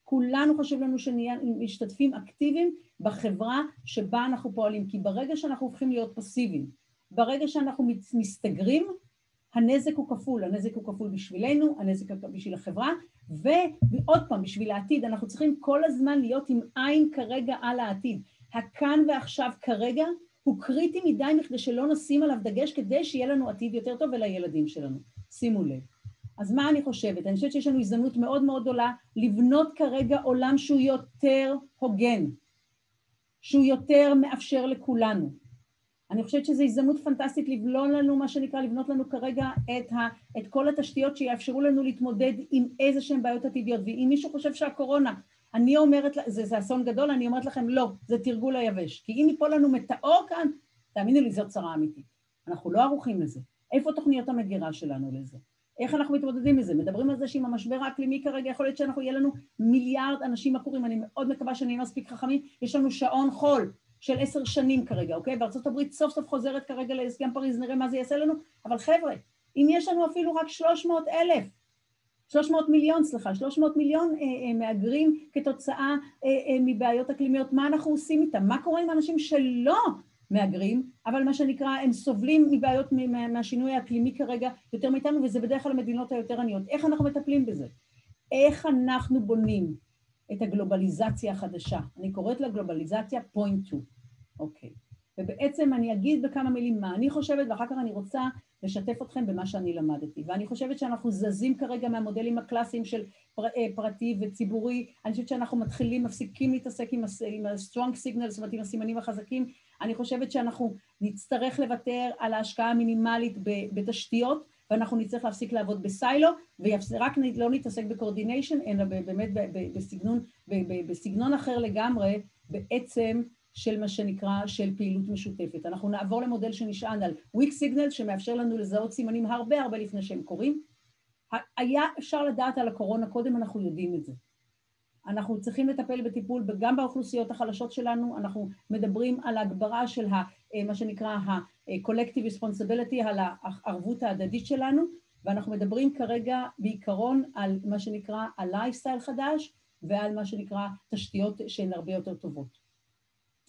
כולנו חשוב לנו שנהיה משתתפים אקטיביים בחברה שבה אנחנו פועלים, כי ברגע שאנחנו הופכים להיות פסיביים, ברגע שאנחנו מסתגרים, הנזק הוא כפול, הנזק הוא כפול בשבילנו, הנזק בשביל החברה, ועוד פעם, בשביל העתיד, אנחנו צריכים כל הזמן להיות עם עין כרגע על העתיד. הכאן ועכשיו כרגע הוא קריטי מדי מכדי שלא נשים עליו דגש כדי שיהיה לנו עתיד יותר טוב ולילדים שלנו. שימו לב. אז מה אני חושבת? אני חושבת שיש לנו הזדמנות מאוד מאוד גדולה לבנות כרגע עולם שהוא יותר הוגן, שהוא יותר מאפשר לכולנו. אני חושבת שזו הזדמנות פנטסטית לבלון לנו, מה שנקרא, לבנות לנו כרגע את, ה, את כל התשתיות שיאפשרו לנו להתמודד עם איזה שהן בעיות עתידיות. ואם מישהו חושב שהקורונה, אני אומרת, זה, זה אסון גדול, אני אומרת לכם, לא, זה תרגול היבש. כי אם ייפול לנו מטאור כאן, תאמינו לי, זאת צרה אמיתית. אנחנו לא ערוכים לזה. איפה תוכניות המגירה שלנו לזה? איך אנחנו מתמודדים עם זה? מדברים על זה שעם המשבר האקלימי כרגע יכול להיות שאנחנו, יהיה לנו מיליארד אנשים עקורים, אני מאוד מקווה שאני אהיה מספיק חכמים, יש לנו שעון חול של עשר שנים כרגע, אוקיי? וארצות הברית סוף סוף חוזרת כרגע להסכם פריז, נראה מה זה יעשה לנו, אבל חבר'ה, אם יש לנו אפילו רק 300 אלף, 300 מיליון, סליחה, 300 מיליון אה, אה, מהגרים כתוצאה אה, אה, מבעיות אקלימיות, מה אנחנו עושים איתם? מה קורה עם אנשים שלא מהגרים, אבל מה שנקרא, הם סובלים מבעיות מהשינוי האקלימי כרגע יותר מאיתנו, וזה בדרך כלל המדינות היותר עניות. איך אנחנו מטפלים בזה? איך אנחנו בונים את הגלובליזציה החדשה? אני קוראת לה גלובליזציה פוינט 2, אוקיי. ובעצם אני אגיד בכמה מילים מה אני חושבת, ואחר כך אני רוצה לשתף אתכם במה שאני למדתי. ואני חושבת שאנחנו זזים כרגע מהמודלים הקלאסיים של פר, אה, פרטי וציבורי, אני חושבת שאנחנו מתחילים, מפסיקים להתעסק עם ה-strong signals, זאת אומרת עם הסימנים החזקים, אני חושבת שאנחנו נצטרך לוותר על ההשקעה המינימלית בתשתיות, ואנחנו נצטרך להפסיק לעבוד בסיילו, ורק לא נתעסק בקורדיניישן, אלא באמת בסגנון, בסגנון אחר לגמרי, בעצם של מה שנקרא, של פעילות משותפת. אנחנו נעבור למודל שנשען על weak signal, שמאפשר לנו לזהות סימנים הרבה הרבה לפני שהם קורים. היה אפשר לדעת על הקורונה קודם, אנחנו יודעים את זה. אנחנו צריכים לטפל בטיפול גם באוכלוסיות החלשות שלנו, אנחנו מדברים על הגברה של ה, מה שנקרא ה-collective responsibility, על הערבות ההדדית שלנו, ואנחנו מדברים כרגע בעיקרון על מה שנקרא ה-lifestyle חדש ועל מה שנקרא תשתיות שהן הרבה יותר טובות.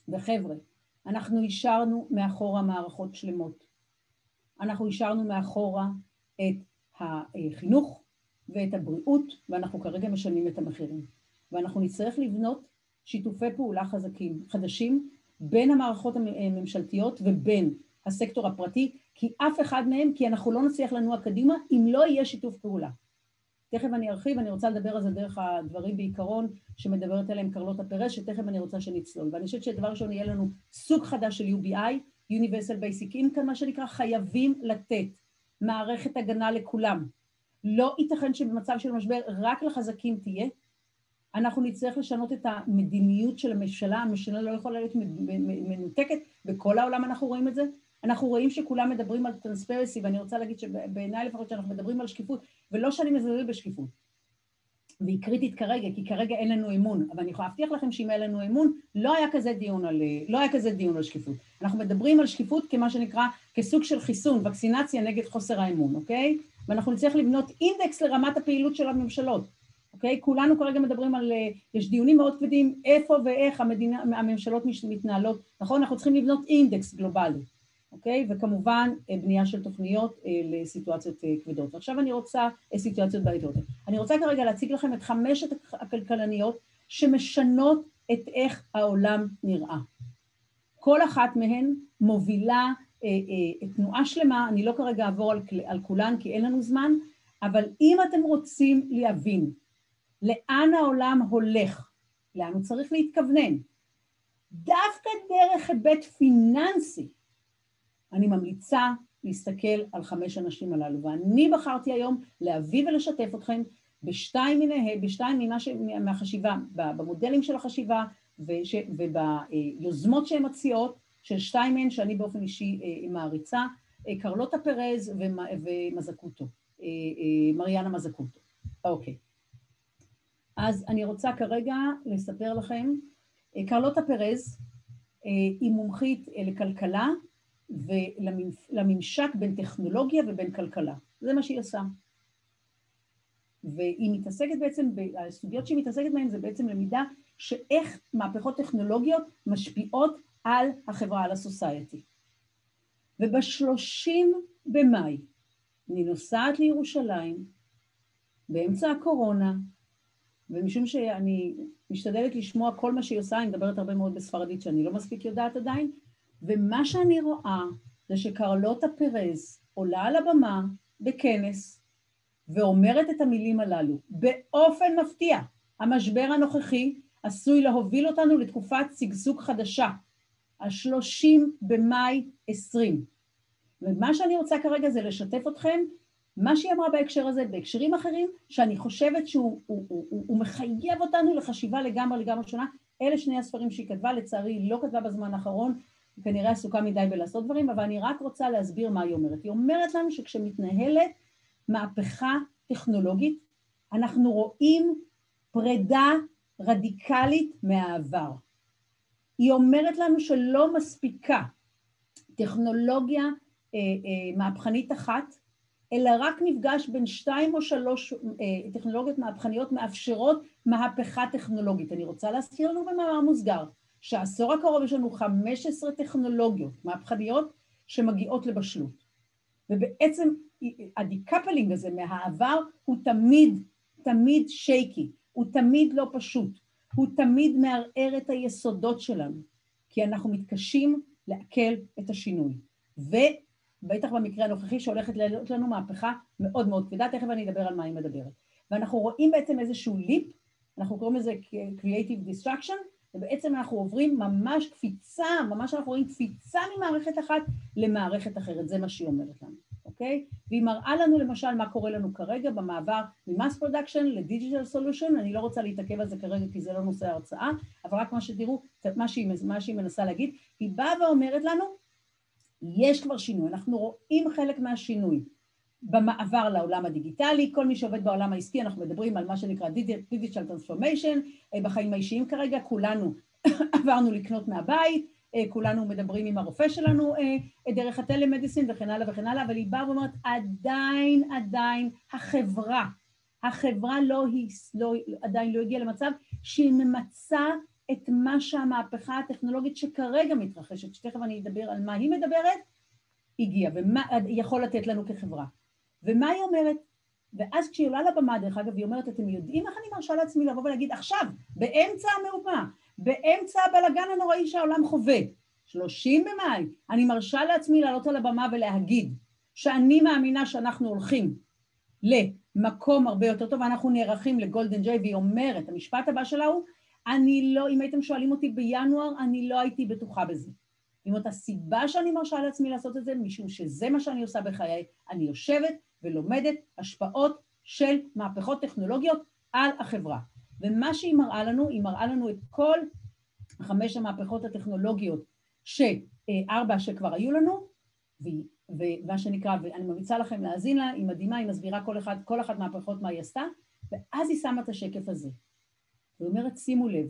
וחבר'ה, אנחנו השארנו מאחורה מערכות שלמות. אנחנו השארנו מאחורה את החינוך ואת הבריאות, ואנחנו כרגע משלמים את המחירים. ואנחנו נצטרך לבנות שיתופי פעולה חזקים, חדשים, בין המערכות הממשלתיות ובין הסקטור הפרטי, כי אף אחד מהם, כי אנחנו לא נצליח לנוע קדימה אם לא יהיה שיתוף פעולה. תכף אני ארחיב, אני רוצה לדבר על זה דרך הדברים בעיקרון שמדברת עליהם קרלוטה פרס, שתכף אני רוצה שנצלול. ואני חושבת שדבר ראשון יהיה לנו סוג חדש של UBI, Universal Basic Income, מה שנקרא, חייבים לתת מערכת הגנה לכולם. לא ייתכן שבמצב של משבר רק לחזקים תהיה, אנחנו נצטרך לשנות את המדיניות של הממשלה, הממשלה לא יכולה להיות מנותקת, בכל העולם אנחנו רואים את זה. אנחנו רואים שכולם מדברים על טרנספרסי, ואני רוצה להגיד שבעיניי לפחות שאנחנו מדברים על שקיפות, ולא שאני מזלזלת בשקיפות, והיא קריטית כרגע, כי כרגע אין לנו אמון, אבל אני יכולה להבטיח לכם שאם היה לנו אמון, לא היה כזה דיון על, לא היה כזה דיון על שקיפות. אנחנו מדברים על שקיפות כמה שנקרא, כסוג של חיסון, וקסינציה נגד חוסר האמון, אוקיי? ואנחנו נצטרך לבנות אינדקס לרמת הפעילות של הממשלות. אוקיי? כולנו כרגע מדברים על, אה, יש דיונים מאוד כבדים, איפה ואיך המדינה, הממשלות מתנהלות, נכון? אנחנו צריכים לבנות אינדקס גלובלי, אוקיי? וכמובן אה, בנייה של תוכניות אה, לסיטואציות כבדות. ועכשיו אני רוצה, סיטואציות בעייתיות. אני רוצה כרגע להציג לכם את חמשת הכלכלניות שמשנות את איך העולם נראה. כל אחת מהן מובילה תנועה שלמה, אני לא כרגע אעבור על, על כולן כי אין לנו זמן, אבל אם אתם רוצים להבין לאן העולם הולך, לאן הוא צריך להתכוונן. דווקא דרך היבט פיננסי, אני ממליצה להסתכל על חמש הנשים הללו, ואני בחרתי היום להביא ולשתף אתכם בשתיים מיני, בשתיים ממה ש... מהחשיבה, במודלים של החשיבה וש... וביוזמות שהן מציעות, של שתיים מהן שאני באופן אישי אה, מעריצה, אה, קרלוטה פרז ומזקוטו, אה, מריאנה מזקוטו. אוקיי. אז אני רוצה כרגע לספר לכם, קרלוטה פרז היא מומחית לכלכלה ולממשק בין טכנולוגיה ובין כלכלה. זה מה שהיא עושה. והיא מתעסקת בעצם, הסוגיות שהיא מתעסקת בהן זה בעצם למידה שאיך מהפכות טכנולוגיות משפיעות על החברה, על הסוסייטי. ובשלושים במאי אני נוסעת לירושלים באמצע הקורונה, ומשום שאני משתדלת לשמוע כל מה שהיא עושה, אני מדברת הרבה מאוד בספרדית שאני לא מספיק יודעת עדיין, ומה שאני רואה זה שקרלוטה פרז עולה על הבמה בכנס ואומרת את המילים הללו. באופן מפתיע, המשבר הנוכחי עשוי להוביל אותנו לתקופת שגשוג חדשה, השלושים במאי עשרים. ומה שאני רוצה כרגע זה לשתף אתכם מה שהיא אמרה בהקשר הזה, בהקשרים אחרים, שאני חושבת שהוא הוא, הוא, הוא, הוא מחייב אותנו לחשיבה לגמרי לגמרי שונה, אלה שני הספרים שהיא כתבה, לצערי היא לא כתבה בזמן האחרון, כנראה עסוקה מדי בלעשות דברים, אבל אני רק רוצה להסביר מה היא אומרת. היא אומרת לנו שכשמתנהלת מהפכה טכנולוגית, אנחנו רואים פרידה רדיקלית מהעבר. היא אומרת לנו שלא מספיקה טכנולוגיה אה, אה, מהפכנית אחת, אלא רק נפגש בין שתיים או שלוש אה, טכנולוגיות מהפכניות מאפשרות מהפכה טכנולוגית. אני רוצה להזכיר לנו במאמר מוסגר שהעשור הקרוב יש לנו 15 טכנולוגיות מהפכניות שמגיעות לבשלות. ובעצם ה decoupling הזה מהעבר הוא תמיד, תמיד shaky, הוא תמיד לא פשוט, הוא תמיד מערער את היסודות שלנו, כי אנחנו מתקשים לעכל את השינוי. ובטח במקרה הנוכחי שהולכת להיות לנו מהפכה מאוד מאוד כבדה, תכף אני אדבר על מה היא מדברת. ואנחנו רואים בעצם איזשהו leap, אנחנו קוראים לזה Creative Destruction, ובעצם אנחנו עוברים ממש קפיצה, ממש אנחנו רואים קפיצה ממערכת אחת למערכת אחרת, זה מה שהיא אומרת לנו, אוקיי? והיא מראה לנו למשל מה קורה לנו כרגע במעבר מ mass production ל digital solution, אני לא רוצה להתעכב על זה כרגע כי זה לא נושא ההרצאה, אבל רק מה שתראו, מה שהיא, מה שהיא מנסה להגיד, היא באה ואומרת לנו, יש כבר שינוי, אנחנו רואים חלק מהשינוי. במעבר לעולם הדיגיטלי, כל מי שעובד בעולם העסקי, אנחנו מדברים על מה שנקרא Digital Transformation, אה, בחיים האישיים כרגע, כולנו עברנו לקנות מהבית, אה, כולנו מדברים עם הרופא שלנו אה, דרך הטלמדיסין וכן הלאה וכן הלאה, אבל היא באה ואומרת, עדיין, עדיין, החברה, החברה לא, לא, עדיין לא הגיעה למצב שהיא ממצה את מה שהמהפכה הטכנולוגית שכרגע מתרחשת, שתכף אני אדבר על מה היא מדברת, הגיעה, ומה יכול לתת לנו כחברה. ומה היא אומרת? ואז כשהיא עולה לבמה, דרך אגב, היא אומרת, אתם יודעים איך אני מרשה לעצמי לבוא ולהגיד עכשיו, באמצע המהומה, באמצע הבלגן הנוראי שהעולם חווה, 30 במאי, אני מרשה לעצמי לעלות על הבמה ולהגיד שאני מאמינה שאנחנו הולכים למקום הרבה יותר טוב, ואנחנו נערכים לגולדן ג'יי, והיא אומרת, המשפט הבא שלה הוא, אני לא, אם הייתם שואלים אותי בינואר, אני לא הייתי בטוחה בזה. זאת אומרת, הסיבה שאני מרשה לעצמי לעשות את זה, משום שזה מה שאני עושה בחיי, אני יושבת ולומדת השפעות של מהפכות טכנולוגיות על החברה. ומה שהיא מראה לנו, היא מראה לנו את כל חמש המהפכות הטכנולוגיות שארבע שכבר היו לנו, ומה שנקרא, ואני ממליצה לכם להאזין לה, היא מדהימה, היא מסבירה כל, אחד, כל אחת מהמהפכות מה היא עשתה, ואז היא שמה את השקף הזה. היא אומרת, שימו לב,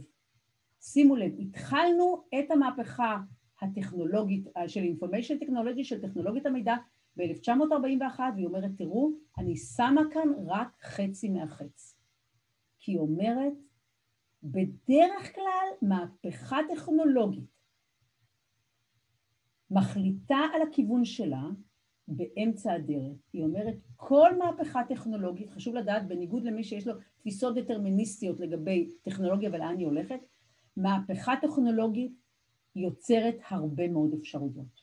שימו לב, התחלנו את המהפכה הטכנולוגית, של Information Technology, של טכנולוגיית המידע, ב-1941, והיא אומרת, תראו, אני שמה כאן רק חצי מהחץ. כי היא אומרת, בדרך כלל מהפכה טכנולוגית מחליטה על הכיוון שלה באמצע הדרך. היא אומרת, כל מהפכה טכנולוגית, חשוב לדעת, בניגוד למי שיש לו תפיסות דטרמיניסטיות לגבי טכנולוגיה ולאן היא הולכת, מהפכה טכנולוגית יוצרת הרבה מאוד אפשרויות.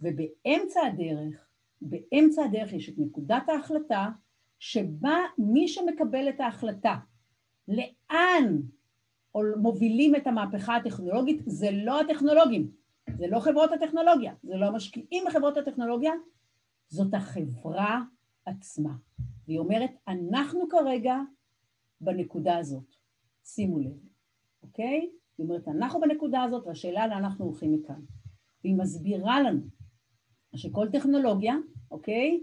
ובאמצע הדרך, באמצע הדרך יש את נקודת ההחלטה שבה מי שמקבל את ההחלטה לאן מובילים את המהפכה הטכנולוגית זה לא הטכנולוגים, זה לא חברות הטכנולוגיה, זה לא המשקיעים בחברות הטכנולוגיה, זאת החברה עצמה. והיא אומרת, אנחנו כרגע בנקודה הזאת, שימו לב, אוקיי? היא אומרת, אנחנו בנקודה הזאת, והשאלה לאן אנחנו הולכים מכאן. והיא מסבירה לנו שכל טכנולוגיה, אוקיי,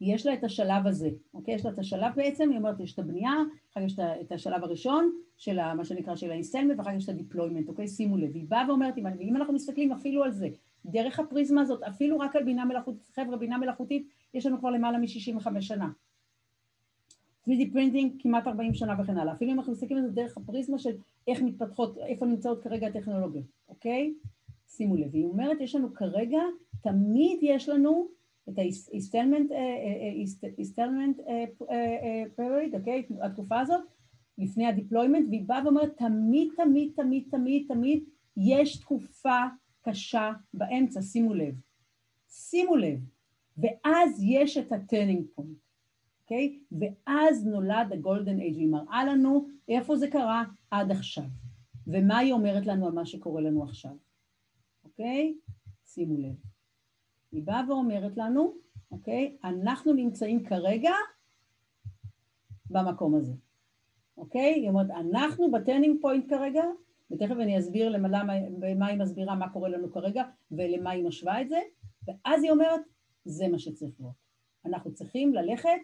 יש לה את השלב הזה, אוקיי? יש לה את השלב בעצם, היא אומרת, יש את הבנייה, אחר כך יש את השלב הראשון של מה שנקרא של ה installment, ואחר כך יש את ה deployment, אוקיי? שימו לב. היא באה ואומרת, ואם אנחנו מסתכלים אפילו על זה, דרך הפריזמה הזאת, אפילו רק על בינה מלאכותית, חבר'ה, בינה מלאכותית, יש לנו כבר למעלה מ-65 שנה. 3D printing כמעט 40 שנה וכן הלאה. אפילו אם אנחנו מסתכלים על זה דרך הפריזמה של איך מתפתחות, איפה נמצאות כרגע הטכנולוגיות, אוקיי? שימו לב, היא אומרת, יש לנו כרגע, תמיד יש לנו את ה-installment period, אוקיי? התקופה הזאת, לפני ה deployment, והיא באה ואומרת, תמיד, תמיד, תמיד, תמיד, תמיד, יש תקופה קשה באמצע, שימו לב. שימו לב. ואז יש את ה-turning point. אוקיי? ואז נולד ה golden age, היא מראה לנו איפה זה קרה עד עכשיו, ומה היא אומרת לנו על מה שקורה לנו עכשיו, אוקיי? שימו לב. היא באה ואומרת לנו, אוקיי? אנחנו נמצאים כרגע במקום הזה, אוקיי? היא אומרת, אנחנו ב turning point כרגע, ותכף אני אסביר למה, במה היא מסבירה מה קורה לנו כרגע ולמה היא משווה את זה, ואז היא אומרת, זה מה שצריך להיות. אנחנו צריכים ללכת,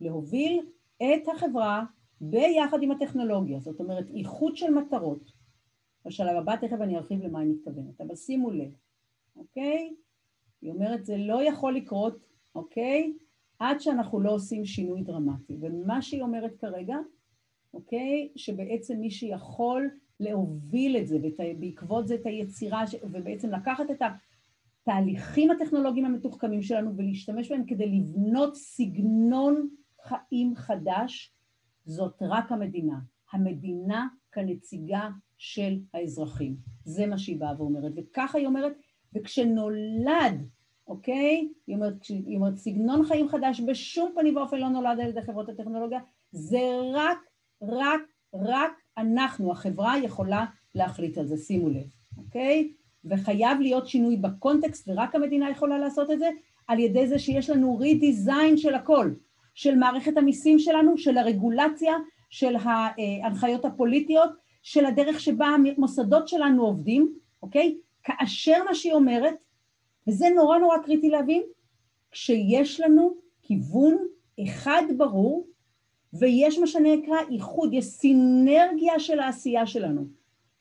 להוביל את החברה ביחד עם הטכנולוגיה, זאת אומרת איחוד של מטרות. בשלב הבא תכף אני ארחיב למה אני מתכוונת, אבל שימו לב, אוקיי? היא אומרת זה לא יכול לקרות, אוקיי? עד שאנחנו לא עושים שינוי דרמטי. ומה שהיא אומרת כרגע, אוקיי? שבעצם מי שיכול להוביל את זה, ובעקבות זה את היצירה, ובעצם לקחת את התהליכים הטכנולוגיים המתוחכמים שלנו ולהשתמש בהם כדי לבנות סגנון חיים חדש, זאת רק המדינה. המדינה כנציגה של האזרחים. זה מה שהיא באה ואומרת. וככה היא אומרת, וכשנולד, אוקיי? היא אומרת, היא אומרת, סגנון חיים חדש בשום פנים ואופן לא נולד על ידי חברות הטכנולוגיה, זה רק, רק, רק אנחנו, החברה יכולה להחליט על זה, שימו לב, אוקיי? וחייב להיות שינוי בקונטקסט, ורק המדינה יכולה לעשות את זה, על ידי זה שיש לנו רידיזיין של הכל, של מערכת המיסים שלנו, של הרגולציה, של ההנחיות הפוליטיות, של הדרך שבה המוסדות שלנו עובדים, אוקיי? כאשר מה שהיא אומרת, וזה נורא נורא קריטי להבין, כשיש לנו כיוון אחד ברור, ויש מה שנקרא איחוד, יש סינרגיה של העשייה שלנו.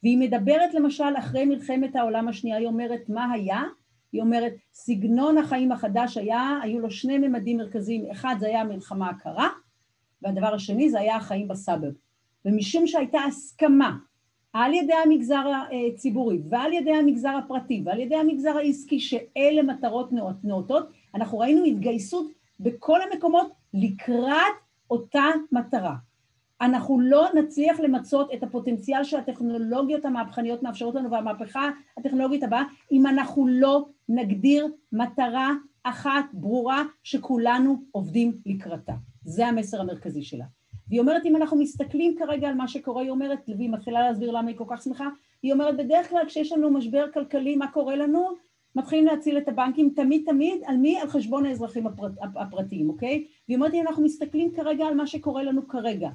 והיא מדברת למשל אחרי מלחמת העולם השנייה, היא אומרת מה היה? היא אומרת סגנון החיים החדש היה, היו לו שני ממדים מרכזיים, אחד זה היה המלחמה הקרה, והדבר השני זה היה החיים בסאברב. ומשום שהייתה הסכמה על ידי המגזר הציבורי ועל ידי המגזר הפרטי ועל ידי המגזר העסקי שאלה מטרות נאותות, אנחנו ראינו התגייסות בכל המקומות לקראת אותה מטרה. אנחנו לא נצליח למצות את הפוטנציאל שהטכנולוגיות המהפכניות מאפשרות לנו והמהפכה הטכנולוגית הבאה אם אנחנו לא נגדיר מטרה אחת ברורה שכולנו עובדים לקראתה. זה המסר המרכזי שלה. והיא אומרת, אם אנחנו מסתכלים כרגע על מה שקורה, היא אומרת, והיא מתחילה להסביר למה היא כל כך שמחה, היא אומרת, בדרך כלל כשיש לנו משבר כלכלי, מה קורה לנו? מתחילים להציל את הבנקים תמיד תמיד, על מי? על חשבון האזרחים הפרט, הפרטיים, אוקיי? והיא אומרת, אם אנחנו מסתכלים כרגע על מה שקורה לנו כרגע,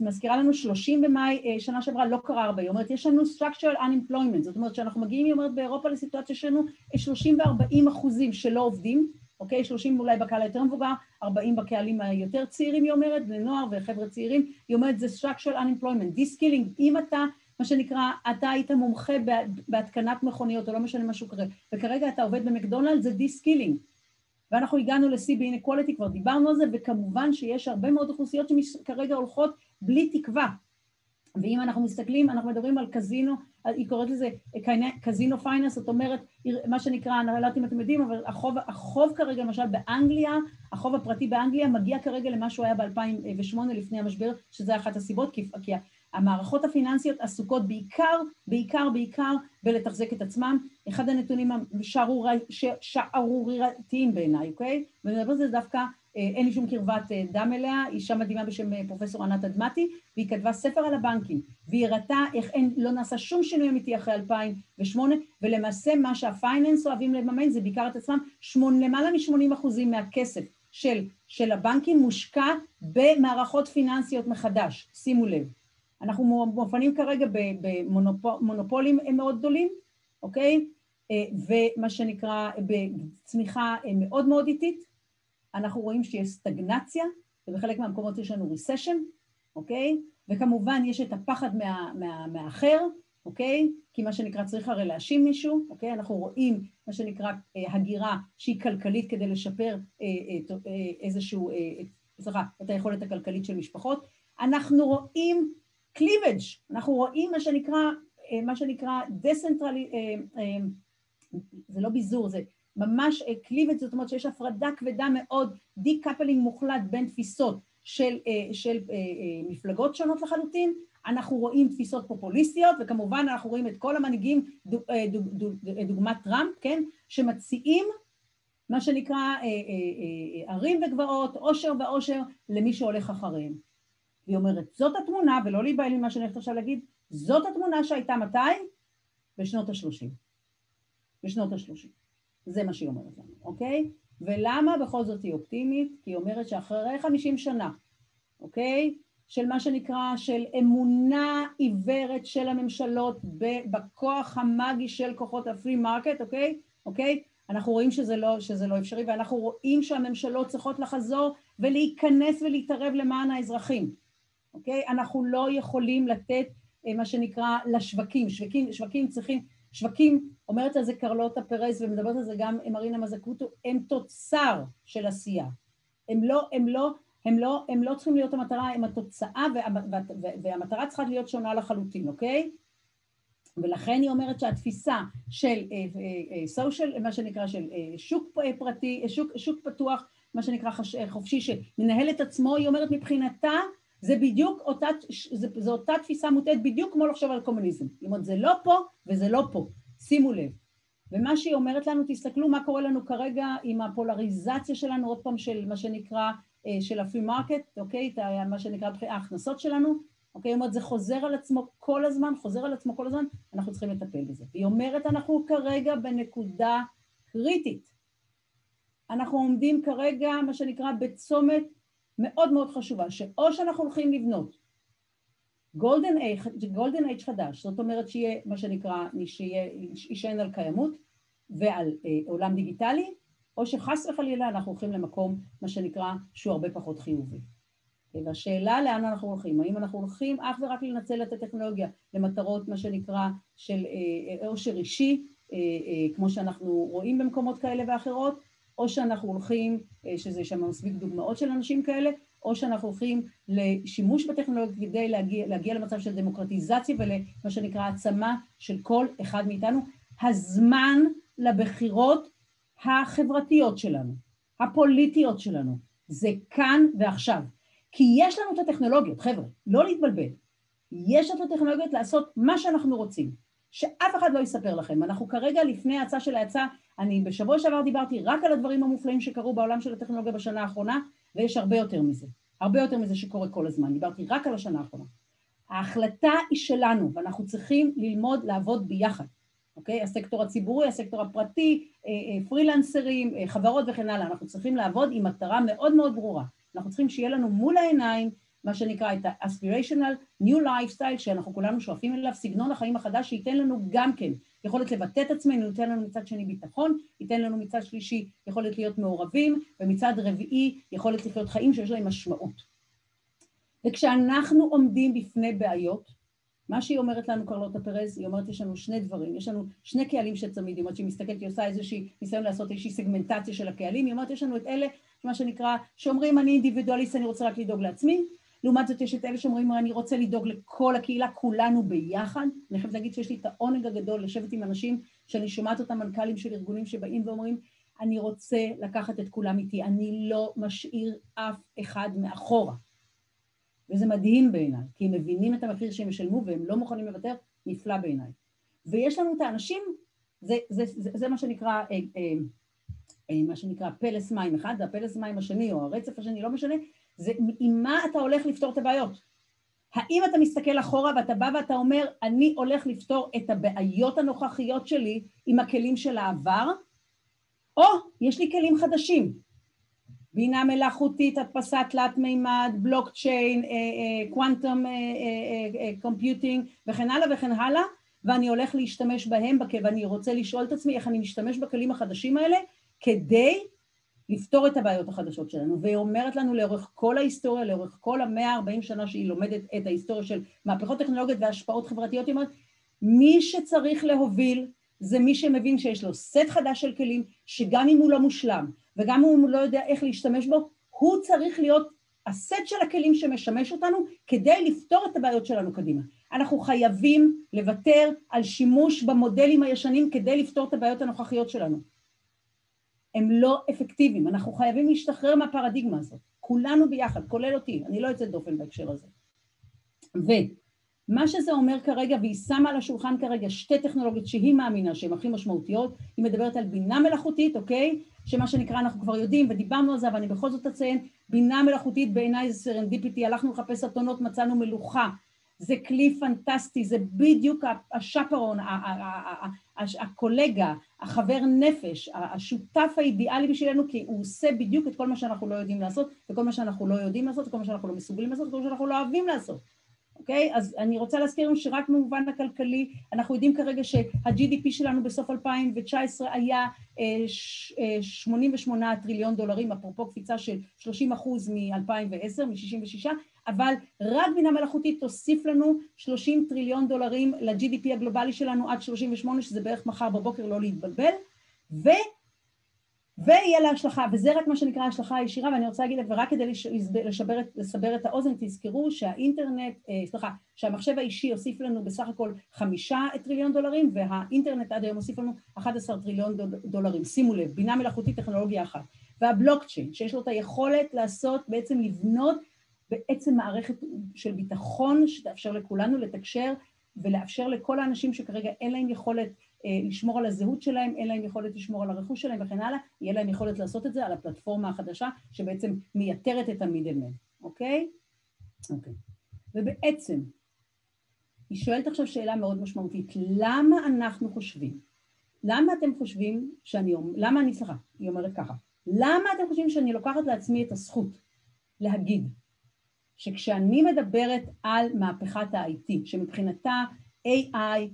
מזכירה לנו 30 במאי אה, שנה שעברה לא קרה הרבה, היא אומרת יש לנו structural unemployment, זאת אומרת שאנחנו מגיעים, היא אומרת באירופה לסיטואציה שיש לנו 30 ו-40 אחוזים שלא עובדים, אוקיי? 30 אולי בקהל היותר מבוגר, 40 בקהלים היותר צעירים, היא אומרת, בני נוער וחבר'ה צעירים, היא אומרת זה structural unemployment, de-skilling, אם אתה, מה שנקרא, אתה היית מומחה בהתקנת מכוניות, או לא משנה משהו כזה, וכרגע אתה עובד במקדונלד, זה de-skilling. ואנחנו הגענו לשיא באינקוולטי, כבר דיברנו על זה, וכמובן שיש הרבה מאוד אוכלוסיות שכרגע הולכות בלי תקווה. ואם אנחנו מסתכלים, אנחנו מדברים על קזינו, היא קוראת לזה קזינו פייננס, זאת אומרת, מה שנקרא, אני לא יודעת אם אתם יודעים, אבל החוב, החוב כרגע, למשל באנגליה, החוב הפרטי באנגליה מגיע כרגע למה שהוא היה ב-2008 לפני המשבר, שזה אחת הסיבות, כי, המערכות הפיננסיות עסוקות בעיקר, בעיקר, בעיקר בלתחזק את עצמם. אחד הנתונים השערורייתיים בעיניי, אוקיי? ואני מדברת על זה דווקא, אין לי שום קרבת אה, דם אליה, אישה מדהימה בשם אה, פרופסור ענת אדמתי, והיא כתבה ספר על הבנקים, והיא הראתה איך אין, לא נעשה שום שינוי אמיתי אחרי 2008, ולמעשה מה שהפייננס אוהבים לממן זה בעיקר את עצמם, שמונה, למעלה מ-80 אחוזים מהכסף של, של הבנקים מושקע במערכות פיננסיות מחדש, שימו לב. אנחנו מופנים כרגע במונופולים מאוד גדולים, אוקיי? אה, ומה שנקרא בצמיחה אה, מאוד מאוד איטית. אנחנו רואים שיש סטגנציה, ובחלק מהמקומות יש לנו ריסשן, אוקיי? וכמובן יש את הפחד מה, מה, מהאחר, אוקיי? כי מה שנקרא צריך הרי להאשים מישהו, אוקיי? אנחנו רואים מה שנקרא אה, הגירה שהיא כלכלית כדי לשפר איזשהו, סליחה, את היכולת הכלכלית של משפחות. אנחנו רואים cleavage, אנחנו רואים מה שנקרא, אה, מה שנקרא decentrali, אה, אה, זה לא ביזור, זה ממש cleavage, זאת אומרת שיש הפרדה כבדה מאוד, decoupling מוחלט בין תפיסות של, של מפלגות שונות לחלוטין, אנחנו רואים תפיסות פופוליסטיות, וכמובן אנחנו רואים את כל המנהיגים, דוגמת טראמפ, כן, שמציעים מה שנקרא ערים וגבעות, עושר ועושר למי שהולך אחריהם. והיא אומרת, זאת התמונה, ולא להיבהל ממה שאני הולכת עכשיו להגיד, זאת התמונה שהייתה מתי? בשנות ה-30. בשנות ה-30. זה מה שהיא אומרת לנו, אוקיי? ולמה בכל זאת היא אופטימית? כי היא אומרת שאחרי 50 שנה, אוקיי? של מה שנקרא, של אמונה עיוורת של הממשלות בכוח המאגי של כוחות ה free market, אוקיי? אוקיי? אנחנו רואים שזה לא, שזה לא אפשרי ואנחנו רואים שהממשלות צריכות לחזור ולהיכנס ולהתערב למען האזרחים, אוקיי? אנחנו לא יכולים לתת אה, מה שנקרא לשווקים, שווקים, שווקים צריכים, שווקים, אומרת על זה קרלוטה פרז ומדברת על זה גם מרינה מצוקאטו, הם תוצר של עשייה. הם לא, הם לא, הם לא, הם לא צריכים להיות המטרה, הם התוצאה והמטרה צריכה להיות שונה לחלוטין, אוקיי? ולכן היא אומרת שהתפיסה של סושיאל, אה, אה, מה שנקרא של שוק פרטי, שוק, שוק פתוח, מה שנקרא חופשי, שמנהל את עצמו, היא אומרת מבחינתה זה בדיוק אותה, זה, זה אותה תפיסה מוטעת בדיוק כמו לחשוב על קומוניזם. זאת אומרת, זה לא פה וזה לא פה, שימו לב. ומה שהיא אומרת לנו, תסתכלו מה קורה לנו כרגע עם הפולריזציה שלנו, עוד פעם של מה שנקרא, אה, של ה free market, אוקיי? מה שנקרא ההכנסות שלנו, אוקיי? היא אומרת, זה חוזר על עצמו כל הזמן, חוזר על עצמו כל הזמן, אנחנו צריכים לטפל בזה. והיא אומרת, אנחנו כרגע בנקודה קריטית. אנחנו עומדים כרגע, מה שנקרא, בצומת מאוד מאוד חשובה, שאו שאנחנו הולכים לבנות golden age חדש, זאת אומרת שיהיה מה שנקרא, שישען על קיימות ועל אה, עולם דיגיטלי, או שחס וחלילה אנחנו הולכים למקום, מה שנקרא, שהוא הרבה פחות חיובי. והשאלה לאן אנחנו הולכים, האם אנחנו הולכים אך ורק לנצל את הטכנולוגיה למטרות, מה שנקרא, של אה, אישי, אה, כמו שאנחנו רואים במקומות כאלה ואחרות, או שאנחנו הולכים, אה, שזה שם מספיק דוגמאות של אנשים כאלה, או שאנחנו הולכים לשימוש בטכנולוגיה כדי להגיע, להגיע למצב של דמוקרטיזציה ולמה שנקרא העצמה של כל אחד מאיתנו. הזמן לבחירות החברתיות שלנו, הפוליטיות שלנו, זה כאן ועכשיו. כי יש לנו את הטכנולוגיות, חבר'ה, לא להתבלבל. יש את הטכנולוגיות לעשות מה שאנחנו רוצים. שאף אחד לא יספר לכם. אנחנו כרגע לפני ההצעה של ההצעה אני בשבוע שעבר דיברתי רק על הדברים המופלאים שקרו בעולם של הטכנולוגיה בשנה האחרונה, ויש הרבה יותר מזה, הרבה יותר מזה שקורה כל הזמן, דיברתי רק על השנה האחרונה. ההחלטה היא שלנו, ואנחנו צריכים ללמוד לעבוד ביחד, אוקיי? הסקטור הציבורי, הסקטור הפרטי, אה, אה, פרילנסרים, אה, חברות וכן הלאה, אנחנו צריכים לעבוד עם מטרה מאוד מאוד ברורה. אנחנו צריכים שיהיה לנו מול העיניים מה שנקרא את ה-aspirational new lifestyle שאנחנו כולנו שואפים אליו, סגנון החיים החדש שייתן לנו גם כן יכולת לבטא את עצמנו, ייתן לנו מצד שני ביטחון, ייתן לנו מצד שלישי יכולת להיות מעורבים, ומצד רביעי יכולת לחיות חיים שיש להם משמעות. וכשאנחנו עומדים בפני בעיות, מה שהיא אומרת לנו קרלוטה פרז, היא אומרת יש לנו שני דברים, יש לנו שני קהלים של צמיד, היא אומרת שהיא מסתכלת, היא עושה איזושהי ניסיון לעשות איזושהי סגמנטציה של הקהלים, היא אומרת יש לנו את אלה, מה שנקרא, שאומרים אני אינדיבידואליסט, אני רוצה רק לדאוג לעצמי, לעומת זאת יש את אלה שאומרים, אני רוצה לדאוג לכל הקהילה, כולנו ביחד. אני חייבת להגיד שיש לי את העונג הגדול לשבת עם אנשים שאני שומעת אותם מנכ"לים של ארגונים שבאים ואומרים, אני רוצה לקחת את כולם איתי, אני לא משאיר אף אחד מאחורה. וזה מדהים בעיניי, כי הם מבינים את המחיר שהם ישלמו והם לא מוכנים לוותר, נפלא בעיניי. ויש לנו את האנשים, זה, זה, זה, זה מה שנקרא, אה, אה, אה, מה שנקרא פלס מים אחד, והפלס מים השני או הרצף השני, לא משנה, זה עם מה אתה הולך לפתור את הבעיות. האם אתה מסתכל אחורה ואתה בא ואתה אומר, אני הולך לפתור את הבעיות הנוכחיות שלי עם הכלים של העבר, או יש לי כלים חדשים, בינה מלאכותית, הדפסה תלת מימד, בלוקצ'יין, quantum computing וכן הלאה וכן הלאה, ואני הולך להשתמש בהם, ואני רוצה לשאול את עצמי איך אני משתמש בכלים החדשים האלה כדי לפתור את הבעיות החדשות שלנו, והיא אומרת לנו לאורך כל ההיסטוריה, לאורך כל המאה ה-40 שנה שהיא לומדת את ההיסטוריה של מהפכות טכנולוגיות והשפעות חברתיות, היא אומרת, מי שצריך להוביל זה מי שמבין שיש לו סט חדש של כלים, שגם אם הוא לא מושלם, וגם אם הוא לא יודע איך להשתמש בו, הוא צריך להיות הסט של הכלים שמשמש אותנו כדי לפתור את הבעיות שלנו קדימה. אנחנו חייבים לוותר על שימוש במודלים הישנים כדי לפתור את הבעיות הנוכחיות שלנו. הם לא אפקטיביים, אנחנו חייבים להשתחרר מהפרדיגמה הזאת, כולנו ביחד, כולל אותי, אני לא יוצאת דופן בהקשר הזה. ומה שזה אומר כרגע, והיא שמה על השולחן כרגע שתי טכנולוגיות שהיא מאמינה שהן הכי משמעותיות, היא מדברת על בינה מלאכותית, אוקיי? שמה שנקרא אנחנו כבר יודעים ודיברנו על זה, אבל אני בכל זאת אציין, בינה מלאכותית בעיניי זה serendipity, הלכנו לחפש אתונות, מצאנו מלוכה, זה כלי פנטסטי, זה בדיוק השפרון, הקולגה, החבר נפש, השותף האידיאלי בשבילנו, כי הוא עושה בדיוק את כל מה שאנחנו לא יודעים לעשות, וכל מה שאנחנו לא יודעים לעשות, וכל מה שאנחנו לא מסוגלים לעשות, וכל מה שאנחנו לא אוהבים לעשות. אוקיי? אז אני רוצה להזכיר לנו שרק במובן הכלכלי, אנחנו יודעים כרגע שה-GDP שלנו בסוף 2019 היה 88 טריליון דולרים, אפרופו קפיצה של 30 אחוז מ-2010, מ-66, אבל רק בינה מלאכותית תוסיף לנו 30 טריליון דולרים ל-GDP הגלובלי שלנו עד 38, שזה בערך מחר בבוקר, לא להתבלבל, ו... ויהיה לה השלכה, וזה רק מה שנקרא ההשלכה הישירה, ואני רוצה להגיד, ורק כדי לשבר, לסבר את האוזן, תזכרו שהאינטרנט, אה, סליחה, שהמחשב האישי הוסיף לנו בסך הכל חמישה טריליון דולרים, והאינטרנט עד היום הוסיף לנו 11 טריליון דולרים. שימו לב, בינה מלאכותית טכנולוגיה אחת. והבלוקצ'יין, שיש לו את היכולת לעשות, בעצם לבנות בעצם מערכת של ביטחון שתאפשר לכולנו לתקשר ולאפשר לכל האנשים שכרגע אין להם יכולת לשמור על הזהות שלהם, אין להם יכולת לשמור על הרכוש שלהם וכן הלאה, יהיה להם יכולת לעשות את זה על הפלטפורמה החדשה שבעצם מייתרת את המידלמן, אוקיי? אוקיי. ובעצם, היא שואלת עכשיו שאלה מאוד משמעותית, למה אנחנו חושבים, למה אתם חושבים שאני, למה אני, סליחה, היא אומרת ככה, למה אתם חושבים שאני לוקחת לעצמי את הזכות להגיד שכשאני מדברת על מהפכת ה-IT, שמבחינתה AI אה,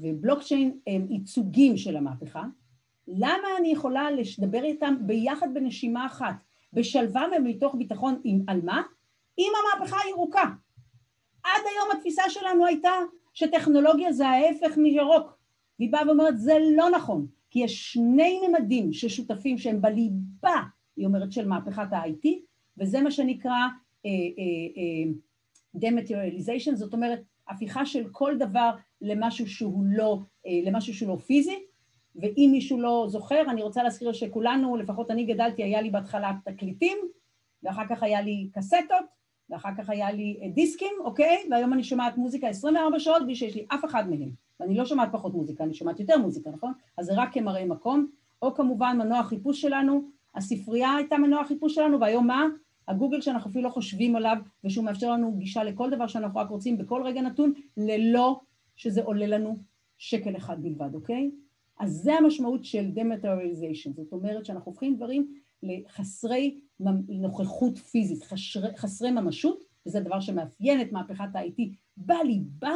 ובלוקצ'יין הם ייצוגים של המהפכה, למה אני יכולה לדבר איתם ביחד בנשימה אחת, בשלווה ומתוך ביטחון עם על מה? עם המהפכה הירוקה. עד היום התפיסה שלנו הייתה שטכנולוגיה זה ההפך מירוק. והיא באה ואומרת זה לא נכון, כי יש שני ממדים ששותפים שהם בליבה, היא אומרת, של מהפכת ה-IT, וזה מה שנקרא דמטריאליזיישן, uh, uh, זאת אומרת הפיכה של כל דבר למשהו שהוא לא, אה, למשהו שהוא לא פיזי, ואם מישהו לא זוכר, אני רוצה להזכיר שכולנו, לפחות אני גדלתי, היה לי בהתחלה תקליטים, ואחר כך היה לי קסטות, ואחר כך היה לי אה, דיסקים, אוקיי? והיום אני שומעת מוזיקה 24 שעות בלי שיש לי אף אחד מהם. ואני לא שומעת פחות מוזיקה, אני שומעת יותר מוזיקה, נכון? אז זה רק כמראה מקום. או כמובן מנוע החיפוש שלנו, הספרייה הייתה מנוע החיפוש שלנו, והיום מה? הגוגל שאנחנו אפילו לא חושבים עליו, ושהוא מאפשר לנו גישה לכל דבר שאנחנו רק רוצים בכל רגע נתון, ללא שזה עולה לנו שקל אחד בלבד, אוקיי? אז זה המשמעות של דמטריאליזיישן, זאת אומרת שאנחנו הופכים דברים לחסרי נוכחות פיזית, חסרי, חסרי ממשות, וזה דבר שמאפיין את מהפכת ה-IT בליבה,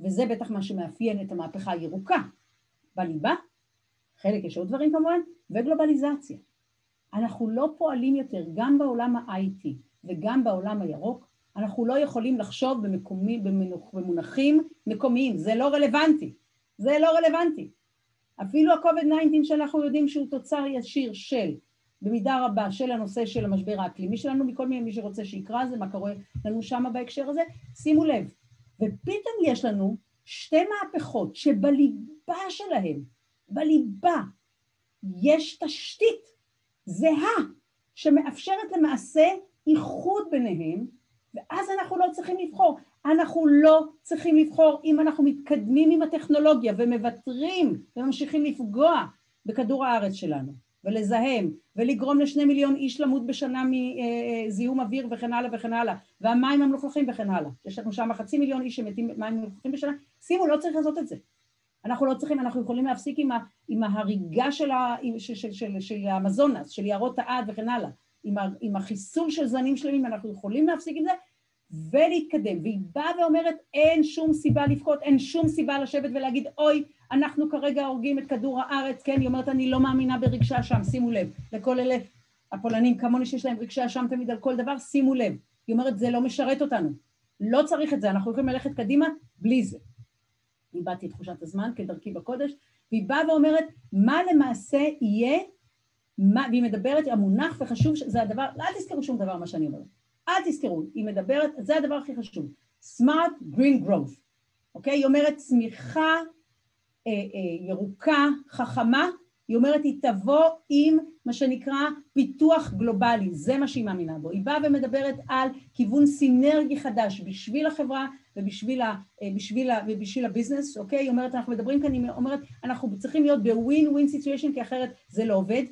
וזה בטח מה שמאפיין את המהפכה הירוקה בליבה, חלק יש עוד דברים כמובן, וגלובליזציה. אנחנו לא פועלים יותר, גם בעולם ה-IT וגם בעולם הירוק, אנחנו לא יכולים לחשוב במקומי, במונחים מקומיים, זה לא רלוונטי, זה לא רלוונטי. אפילו ה-COVID-19 שאנחנו יודעים שהוא תוצר ישיר של, במידה רבה, של הנושא של המשבר האקלימי שלנו, מכל מיני מי שרוצה שיקרא זה, מה קורה לנו שם בהקשר הזה, שימו לב. ופתאום יש לנו שתי מהפכות שבליבה שלהן, בליבה, יש תשתית זהה, שמאפשרת למעשה איחוד ביניהם, ואז אנחנו לא צריכים לבחור. אנחנו לא צריכים לבחור אם אנחנו מתקדמים עם הטכנולוגיה ומוותרים וממשיכים לפגוע בכדור הארץ שלנו ולזהם ולגרום לשני מיליון איש למות בשנה מזיהום אוויר וכן הלאה וכן הלאה והמים המלוכלכים וכן הלאה. יש לנו שם חצי מיליון איש שמתים מים מלוכלכים בשנה. שימו לא צריך לעשות את זה אנחנו לא צריכים, אנחנו יכולים להפסיק עם, ה, עם ההריגה של, ה, של, של, של, של המזונס, של יערות העד וכן הלאה, עם, ה, עם החיסול של זנים שלמים, אנחנו יכולים להפסיק עם זה ולהתקדם. והיא באה ואומרת אין שום סיבה לבכות, אין שום סיבה לשבת ולהגיד אוי, אנחנו כרגע הורגים את כדור הארץ, כן, היא אומרת אני לא מאמינה ברגשי אשם, שימו לב, לכל אלה הפולנים כמוני שיש להם רגשי אשם תמיד על כל דבר, שימו לב. היא אומרת זה לא משרת אותנו, לא צריך את זה, אנחנו יכולים ללכת קדימה בלי זה. איבדתי את תחושת הזמן כדרכי בקודש, והיא באה ואומרת מה למעשה יהיה, מה, והיא מדברת, המונח וחשוב, זה הדבר, אל תזכרו שום דבר מה שאני אומרת, אל תזכרו, היא מדברת, זה הדבר הכי חשוב, smart green growth, אוקיי? היא אומרת צמיחה אה, אה, ירוקה, חכמה, היא אומרת היא תבוא עם מה שנקרא פיתוח גלובלי, זה מה שהיא מאמינה בו. היא באה ומדברת על כיוון סינרגי חדש בשביל החברה ובשביל ה, אה, בשביל ה, ובשביל ה business, אוקיי? היא אומרת, אנחנו מדברים כאן, היא אומרת, אנחנו צריכים להיות ב win win situation כי אחרת זה לא עובד.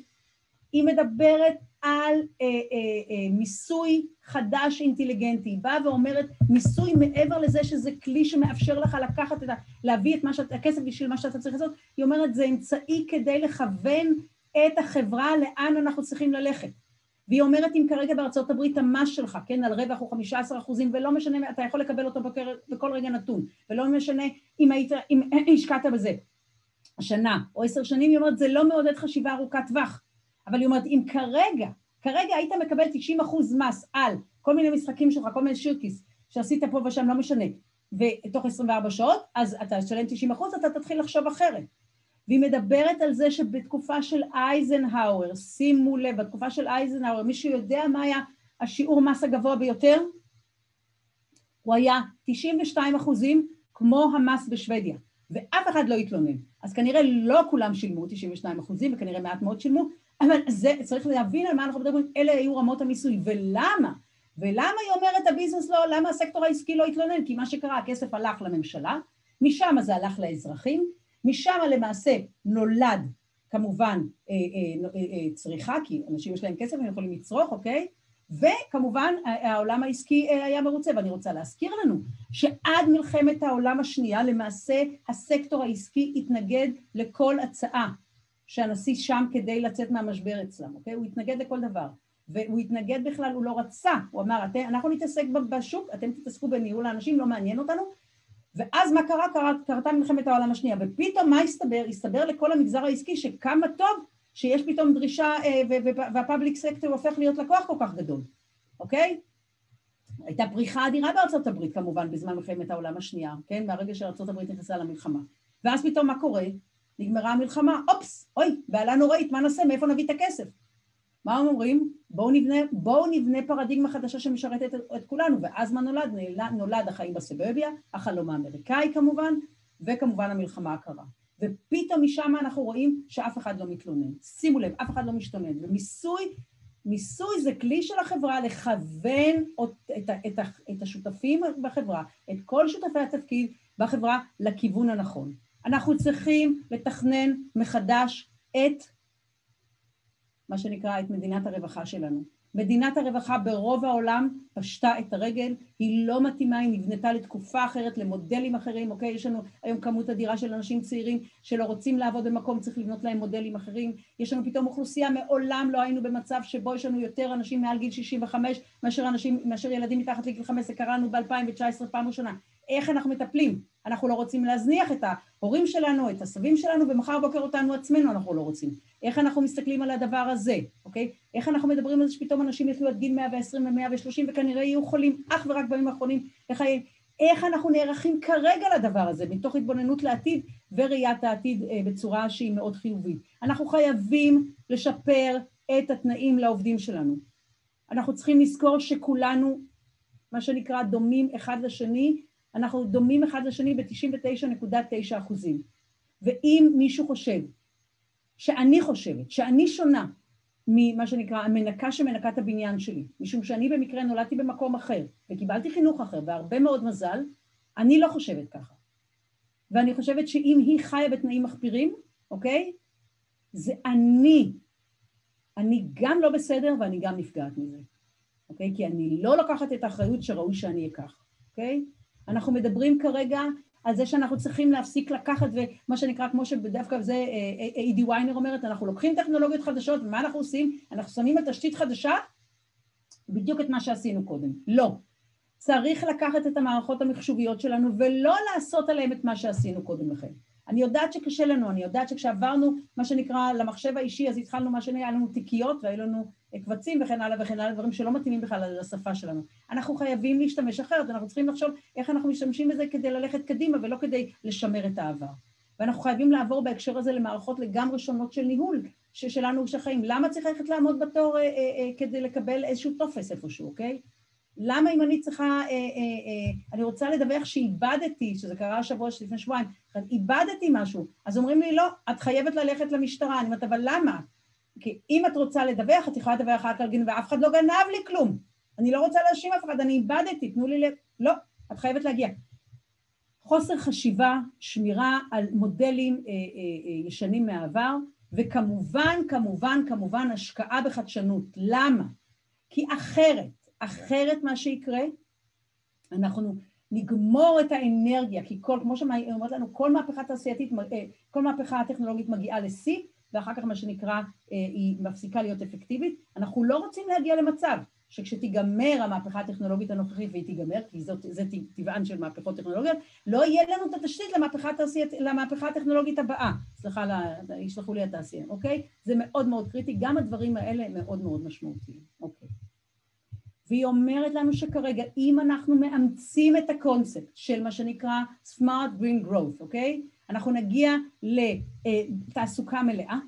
היא מדברת על אה, אה, אה, מיסוי חדש אינטליגנטי, היא באה ואומרת מיסוי מעבר לזה שזה כלי שמאפשר לך לקחת את ה... להביא את מה שאת, הכסף בשביל מה שאתה צריך לעשות, היא אומרת זה אמצעי כדי לכוון את החברה לאן אנחנו צריכים ללכת. והיא אומרת אם כרגע בארצות הברית המס שלך, כן, על רווח הוא 15 אחוזים, ולא משנה, אתה יכול לקבל אותו בקר, בכל רגע נתון, ולא משנה אם היית, אם השקעת בזה שנה או עשר שנים, היא אומרת זה לא מעודד חשיבה ארוכת טווח. אבל היא אומרת, אם כרגע, כרגע היית מקבל 90 אחוז מס על כל מיני משחקים שלך, כל מיני שירקיס שעשית פה ושם, לא משנה, ותוך 24 שעות, אז אתה תשלם 90 אחוז, אתה תתחיל לחשוב אחרת. והיא מדברת על זה שבתקופה של אייזנהאואר, שימו לב, בתקופה של אייזנהאואר, מישהו יודע מה היה השיעור מס הגבוה ביותר? הוא היה 92 אחוזים כמו המס בשוודיה, ואף אחד לא התלונן. אז כנראה לא כולם שילמו 92 אחוזים, וכנראה מעט מאוד שילמו, אבל זה, צריך להבין על מה אנחנו מדברים, אלה היו רמות המיסוי, ולמה? ולמה היא אומרת הביזנס לא, למה הסקטור העסקי לא התלונן? כי מה שקרה, הכסף הלך לממשלה, משם זה הלך לאזרחים, משם למעשה נולד כמובן אה, אה, אה, צריכה, כי אנשים יש להם כסף, הם יכולים לצרוך, אוקיי? וכמובן העולם העסקי היה מרוצה, ואני רוצה להזכיר לנו שעד מלחמת העולם השנייה למעשה הסקטור העסקי התנגד לכל הצעה שהנשיא שם כדי לצאת מהמשבר אצלם, אוקיי? הוא התנגד לכל דבר. והוא התנגד בכלל, הוא לא רצה, הוא אמר, אנחנו נתעסק בשוק, אתם תתעסקו בניהול האנשים, לא מעניין אותנו. ואז מה קרה? קרתה מלחמת העולם השנייה, ופתאום מה הסתבר? הסתבר לכל המגזר העסקי שכמה טוב שיש פתאום דרישה אה, והפאבליק סקטור הופך להיות לקוח כל כך גדול, אוקיי? הייתה פריחה אדירה בארצות הברית כמובן בזמן מלחמת העולם השנייה, כן? מהרגע שארצות הברית נכנסה למלחמה. ואז פתאום מה קורה? נגמרה המלחמה, אופס, אוי, בעלה נוראית, מה נעשה, מאיפה נביא את הכסף? מה הם אומרים? בואו נבנה, בואו נבנה פרדיגמה חדשה שמשרתת את, את כולנו, ואז מה נולד? נולד החיים בסבביה, החלום האמריקאי כמובן, וכמובן המלחמה הקרה. ופתאום משם אנחנו רואים שאף אחד לא מתלונן. שימו לב, אף אחד לא משתונן. ומיסוי, מיסוי זה כלי של החברה לכוון את, את, את השותפים בחברה, את כל שותפי התפקיד בחברה, לכיוון הנכון. אנחנו צריכים לתכנן מחדש את מה שנקרא את מדינת הרווחה שלנו. מדינת הרווחה ברוב העולם פשטה את הרגל, היא לא מתאימה, היא נבנתה לתקופה אחרת, למודלים אחרים, אוקיי? יש לנו היום כמות אדירה של אנשים צעירים שלא רוצים לעבוד במקום, צריך לבנות להם מודלים אחרים. יש לנו פתאום אוכלוסייה, מעולם לא היינו במצב שבו יש לנו יותר אנשים מעל גיל 65 מאשר אנשים, מאשר ילדים מתחת לגיל 5, זה קראנו ב-2019 פעם ראשונה. איך אנחנו מטפלים? אנחנו לא רוצים להזניח את ההורים שלנו, את הסבים שלנו, ומחר בוקר אותנו עצמנו אנחנו לא רוצים. איך אנחנו מסתכלים על הדבר הזה, אוקיי? איך אנחנו מדברים על זה שפתאום אנשים יחיו עד גיל 120 ו-130 וכנראה יהיו חולים אך ורק בימים האחרונים לחיים. איך אנחנו נערכים כרגע לדבר הזה, מתוך התבוננות לעתיד וראיית העתיד אה, בצורה שהיא מאוד חיובית. אנחנו חייבים לשפר את התנאים לעובדים שלנו. אנחנו צריכים לזכור שכולנו, מה שנקרא, דומים אחד לשני, אנחנו דומים אחד לשני ב-99.9 אחוזים. ואם מישהו חושב, שאני חושבת, שאני שונה ממה שנקרא המנקה שמנקה את הבניין שלי, משום שאני במקרה נולדתי במקום אחר וקיבלתי חינוך אחר והרבה מאוד מזל, אני לא חושבת ככה. ואני חושבת שאם היא חיה בתנאים מחפירים, אוקיי? זה אני. אני גם לא בסדר ואני גם נפגעת מזה, אוקיי? כי אני לא לוקחת את האחריות שראוי שאני אקח, אוקיי? אנחנו מדברים כרגע על זה שאנחנו צריכים להפסיק לקחת, ומה שנקרא, כמו שדווקא זה אידי אה, ויינר אומרת, אנחנו לוקחים טכנולוגיות חדשות, ומה אנחנו עושים? אנחנו שמים על תשתית חדשה, בדיוק את מה שעשינו קודם. לא. צריך לקחת את המערכות המחשוביות שלנו ולא לעשות עליהן את מה שעשינו קודם לכן. אני יודעת שקשה לנו, אני יודעת שכשעברנו מה שנקרא למחשב האישי, אז התחלנו מה שנקרא, היה לנו תיקיות והיו לנו קבצים וכן הלאה וכן הלאה, דברים שלא מתאימים בכלל לשפה שלנו. אנחנו חייבים להשתמש אחרת, אנחנו צריכים לחשוב איך אנחנו משתמשים בזה כדי ללכת קדימה ולא כדי לשמר את העבר. ואנחנו חייבים לעבור בהקשר הזה למערכות לגמרי שונות של ניהול שלנו שחיים. למה צריך ללכת לעמוד בתור אה, אה, אה, כדי לקבל איזשהו טופס איפשהו, אוקיי? למה אם אני צריכה, אה, אה, אה, אני רוצה לדווח שאיבדתי, שזה קרה השבוע לפני שבועיים, איבדתי משהו, אז אומרים לי, לא, את חייבת ללכת למשטרה. אני אומרת, אבל למה? כי אם את רוצה לדווח, את יכולה לדווח רק על גנבה, ואף אחד לא גנב לי כלום. אני לא רוצה להאשים אף אחד, אני איבדתי, תנו לי ל... לא, את חייבת להגיע. חוסר חשיבה, שמירה על מודלים אה, אה, אה, ישנים מהעבר, וכמובן, כמובן, כמובן השקעה בחדשנות. למה? כי אחרת, אחרת מה שיקרה, אנחנו נגמור את האנרגיה, כי כל, כמו שאומרת לנו, כל מהפכה תעשייתית, אה, כל מהפכה הטכנולוגית מגיעה לשיא, ואחר כך מה שנקרא, אה, היא מפסיקה להיות אפקטיבית. אנחנו לא רוצים להגיע למצב שכשתיגמר המהפכה הטכנולוגית הנוכחית, והיא תיגמר, כי זאת, זה טבען של מהפכות טכנולוגיות, לא יהיה לנו את התשתית למהפכה, תעשיית, למהפכה הטכנולוגית הבאה. סליחה, ישלחו לי התעשיינים, אוקיי? זה מאוד מאוד קריטי, גם הדברים האלה מאוד מאוד משמעותיים, אוקיי. והיא אומרת לנו שכרגע, אם אנחנו מאמצים את הקונספט של מה שנקרא Smart Green Growth, אוקיי? אנחנו נגיע לתעסוקה מלאה,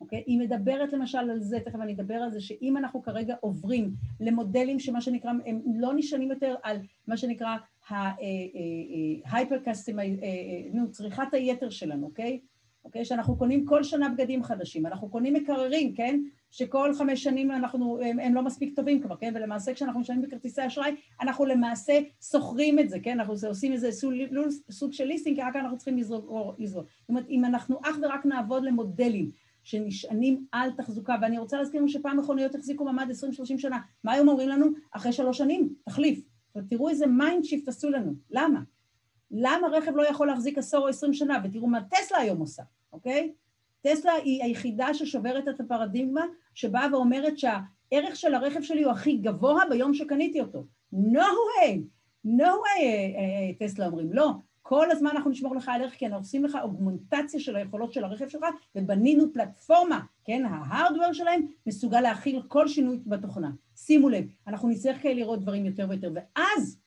אוקיי? היא מדברת למשל על זה, תכף אני אדבר על זה, שאם אנחנו כרגע עוברים למודלים שמה שנקרא, הם לא נשענים יותר על מה שנקרא ההייפר קסטים, אה, אה, אה, נו, צריכת היתר שלנו, אוקיי? אוקיי? שאנחנו קונים כל שנה בגדים חדשים, אנחנו קונים מקררים, כן? שכל חמש שנים אנחנו, הם, הם לא מספיק טובים כבר, כן? ולמעשה כשאנחנו משלמים בכרטיסי אשראי, אנחנו למעשה שוכרים את זה, כן? אנחנו עושים איזה סוג, סוג של ליסטינג, כי רק אנחנו צריכים לזרוק. זאת אומרת, אם אנחנו אך ורק נעבוד למודלים שנשענים על תחזוקה, ואני רוצה להזכיר לנו שפעם מכוניות החזיקו מעמד 20-30 שנה, מה היום אומרים לנו? אחרי שלוש שנים, תחליף. תראו איזה mind shift עשו לנו, למה? למה רכב לא יכול להחזיק עשור או עשרים שנה? ותראו מה טסלה היום עושה, אוקיי? טסלה היא היחידה ששוברת את הפרדיגמה, שבאה ואומרת שהערך של הרכב שלי הוא הכי גבוה ביום שקניתי אותו. No way! no way, אה, אה, טסלה אומרים, לא. כל הזמן אנחנו נשמור לך על ערך, כי אנחנו עושים לך אוגמנטציה של היכולות של הרכב שלך, ובנינו פלטפורמה, כן, ה hardware שלהם מסוגל להכיל כל שינוי בתוכנה. שימו לב, אנחנו נצטרך כאלה לראות דברים יותר ויותר, ואז,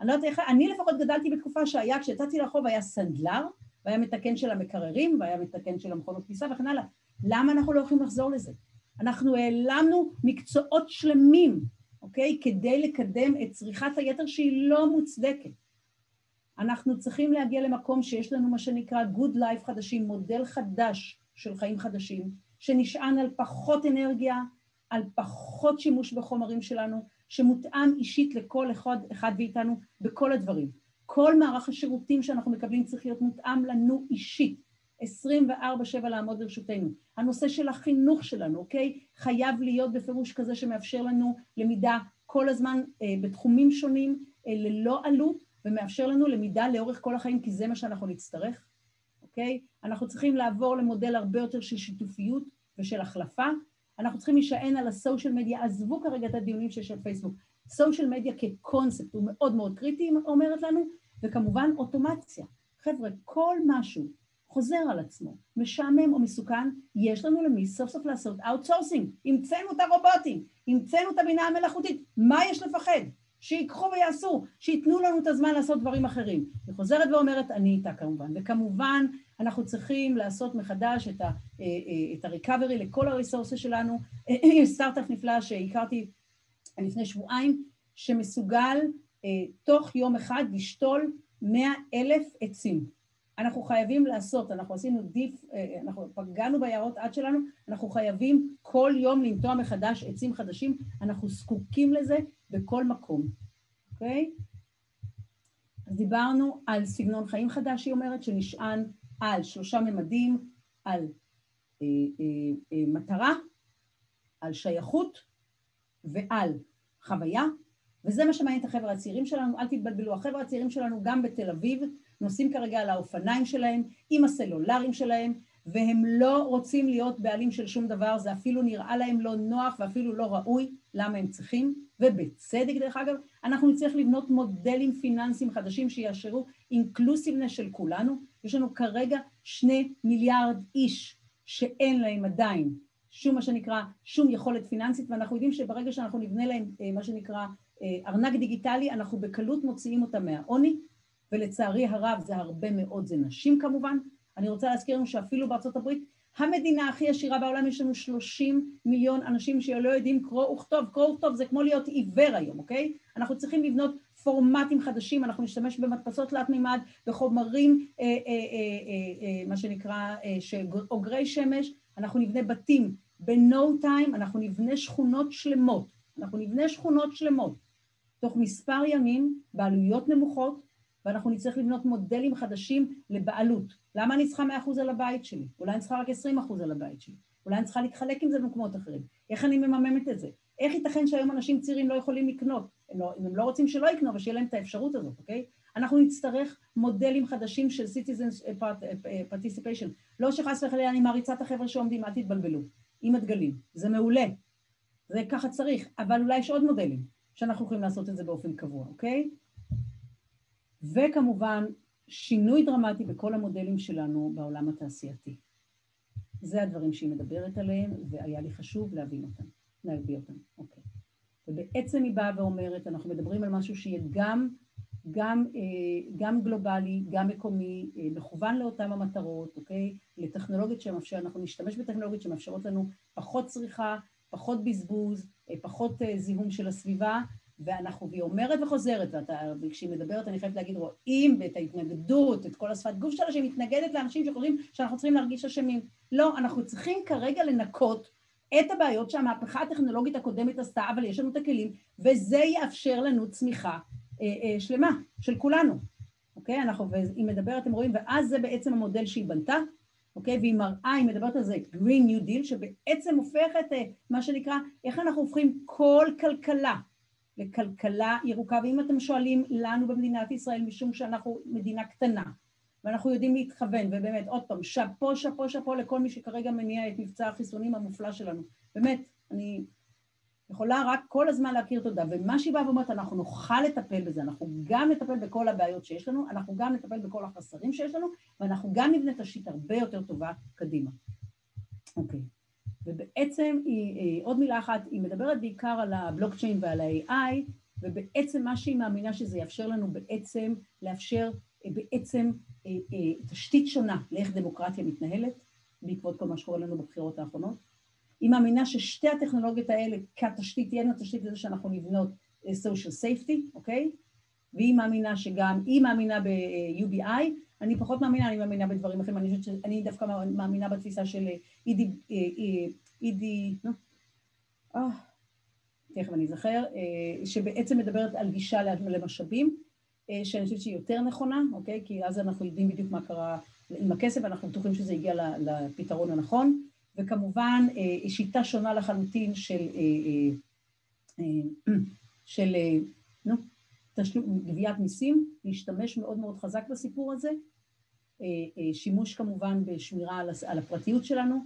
אני לא יודעת איך, אני לפחות גדלתי בתקופה שהיה, כשיצאתי לרחוב היה סנדלר, והיה מתקן של המקררים, והיה מתקן של המכונות כניסה וכן הלאה. למה אנחנו לא יכולים לחזור לזה? אנחנו העלמנו מקצועות שלמים, אוקיי? כדי לקדם את צריכת היתר שהיא לא מוצדקת. אנחנו צריכים להגיע למקום שיש לנו מה שנקרא Good Life חדשים, מודל חדש של חיים חדשים, שנשען על פחות אנרגיה, על פחות שימוש בחומרים שלנו, שמותאם אישית לכל אחד, אחד מאיתנו בכל הדברים. כל מערך השירותים שאנחנו מקבלים צריך להיות מותאם לנו אישית, 24-7 לעמוד לרשותנו. הנושא של החינוך שלנו, אוקיי? חייב להיות בפירוש כזה שמאפשר לנו למידה כל הזמן אה, בתחומים שונים, אה, ללא עלות, ומאפשר לנו למידה לאורך כל החיים, כי זה מה שאנחנו נצטרך, אוקיי? אנחנו צריכים לעבור למודל הרבה יותר של שיתופיות ושל החלפה. אנחנו צריכים להישען על ה social media, עזבו כרגע את הדיונים שיש על פייסבוק. social media כקונספט הוא מאוד מאוד קריטי, אומרת לנו, וכמובן אוטומציה. חבר'ה, כל משהו חוזר על עצמו, משעמם או מסוכן, יש לנו למי סוף סוף לעשות outsourcing. המצאנו את הרובוטים, המצאנו את הבינה המלאכותית, מה יש לפחד? שיקחו ויעשו, שייתנו לנו את הזמן לעשות דברים אחרים. היא חוזרת ואומרת, אני איתה כמובן. וכמובן, אנחנו צריכים לעשות מחדש את, אה, אה, ה-recovery לכל הריסורסס שלנו. סטארט-אפ נפלא שהכרתי לפני שבועיים, שמסוגל תוך יום אחד לשתול מאה אלף עצים. אנחנו חייבים לעשות, אנחנו עשינו דיף, אנחנו פגענו ביערות עד שלנו, אנחנו חייבים כל יום לנטוע מחדש עצים חדשים, אנחנו זקוקים לזה בכל מקום, אוקיי? אז דיברנו על סגנון חיים חדש, היא אומרת, שנשען על שלושה ממדים, על אה, אה, אה, מטרה, על שייכות ועל חוויה, וזה מה שמעניין את החבר'ה הצעירים שלנו, אל תתבלבלו, החבר'ה הצעירים שלנו גם בתל אביב נוסעים כרגע על האופניים שלהם, עם הסלולרים שלהם, והם לא רוצים להיות בעלים של שום דבר, זה אפילו נראה להם לא נוח ואפילו לא ראוי, למה הם צריכים, ובצדק דרך אגב, אנחנו נצטרך לבנות מודלים פיננסיים חדשים שיאשרו אינקלוסיבנס של כולנו, יש לנו כרגע שני מיליארד איש שאין להם עדיין שום מה שנקרא, שום יכולת פיננסית, ואנחנו יודעים שברגע שאנחנו נבנה להם אה, מה שנקרא ארנק דיגיטלי, אנחנו בקלות מוציאים אותם מהעוני, ולצערי הרב זה הרבה מאוד, זה נשים כמובן, אני רוצה להזכיר לנו שאפילו בארצות הברית, המדינה הכי עשירה בעולם, יש לנו 30 מיליון אנשים שלא יודעים קרוא וכתוב. קרוא וכתוב זה כמו להיות עיוור היום, אוקיי? אנחנו צריכים לבנות פורמטים חדשים, אנחנו נשתמש במדפסות תלת מימד, בחומרים, אה, אה, אה, אה, אה, מה שנקרא, אה, אוגרי שמש, אנחנו נבנה בתים ב-no time, אנחנו נבנה שכונות שלמות, אנחנו נבנה שכונות שלמות, תוך מספר ימים, בעלויות נמוכות, ואנחנו נצטרך לבנות מודלים חדשים לבעלות. למה אני צריכה 100% על הבית שלי? אולי אני צריכה רק 20% על הבית שלי. אולי אני צריכה להתחלק עם זה במקומות אחרים. איך אני ממממת את זה? איך ייתכן שהיום אנשים צעירים לא יכולים לקנות? הם לא, אם הם לא רוצים שלא יקנו, אבל שיהיה להם את האפשרות הזאת, אוקיי? אנחנו נצטרך מודלים חדשים של citizens participation. לא שחס וחלילה אני מעריצה את החבר'ה שעומדים, אל תתבלבלו, עם הדגלים. זה מעולה, זה ככה צריך, אבל אולי יש עוד מודלים שאנחנו יכולים לעשות את זה באופן קבוע, אוקיי? וכמובן, שינוי דרמטי בכל המודלים שלנו בעולם התעשייתי. זה הדברים שהיא מדברת עליהם, והיה לי חשוב להבין אותם, להביא אותם, אוקיי. ובעצם היא באה ואומרת, אנחנו מדברים על משהו שיהיה גם, גם, אה, גם גלובלי, גם מקומי, אה, מכוון לאותן המטרות, אוקיי? לטכנולוגיות שמאפשר, אנחנו נשתמש בטכנולוגיות שמאפשרות לנו פחות צריכה, פחות בזבוז, פחות זיהום של הסביבה, ואנחנו, והיא אומרת וחוזרת, וכשהיא מדברת אני חייבת להגיד, רואים את ההתנגדות, את כל השפת גוף שלה, שהיא מתנגדת לאנשים שחושבים שאנחנו צריכים להרגיש אשמים. לא, אנחנו צריכים כרגע לנקות את הבעיות שהמהפכה הטכנולוגית הקודמת עשתה, אבל יש לנו את הכלים, וזה יאפשר לנו צמיחה אה, אה, שלמה של כולנו, אוקיי? אנחנו, והיא מדברת, אתם רואים, ואז זה בעצם המודל שהיא בנתה, אוקיי? והיא מראה, היא מדברת על זה, Green New Deal, שבעצם הופכת, אה, מה שנקרא, איך אנחנו הופכים כל כלכלה לכלכלה ירוקה, ואם אתם שואלים לנו במדינת ישראל, משום שאנחנו מדינה קטנה, ואנחנו יודעים להתכוון, ובאמת, עוד פעם, שאפו, שאפו, שאפו לכל מי שכרגע מניע את מבצע החיסונים המופלא שלנו. באמת, אני יכולה רק כל הזמן להכיר תודה. ומה שהיא באה ואומרת, אנחנו נוכל לטפל בזה, אנחנו גם נטפל בכל הבעיות שיש לנו, אנחנו גם נטפל בכל החסרים שיש לנו, ואנחנו גם נבנה תשתית הרבה יותר טובה קדימה. אוקיי. ובעצם היא, עוד מילה אחת, היא מדברת בעיקר על הבלוקצ'יין ועל ה-AI, ובעצם מה שהיא מאמינה שזה יאפשר לנו בעצם, לאפשר בעצם אה, אה, תשתית שונה לאיך דמוקרטיה מתנהלת, בעקבות כל מה שקורה לנו בבחירות האחרונות. היא מאמינה ששתי הטכנולוגיות האלה כתשתית, תהיינה תשתית לזה שאנחנו נבנות אה, social safety, אוקיי? והיא מאמינה שגם, היא מאמינה ב-UBI, אני פחות מאמינה, אני מאמינה בדברים אחרים, אני חושבת שאני דווקא מאמינה בתפיסה של אידי, אידי, נו, תכף אני אזכר, שבעצם מדברת על גישה למשאבים, אה, שאני חושבת שהיא יותר נכונה, אוקיי? כי אז אנחנו יודעים בדיוק מה קרה עם הכסף, ואנחנו בטוחים שזה הגיע לפתרון הנכון. וכמובן, אה, שיטה שונה לחלוטין של, אה, של נו, תשלום, גביית מיסים, להשתמש מאוד מאוד חזק בסיפור הזה. שימוש כמובן בשמירה על הפרטיות שלנו.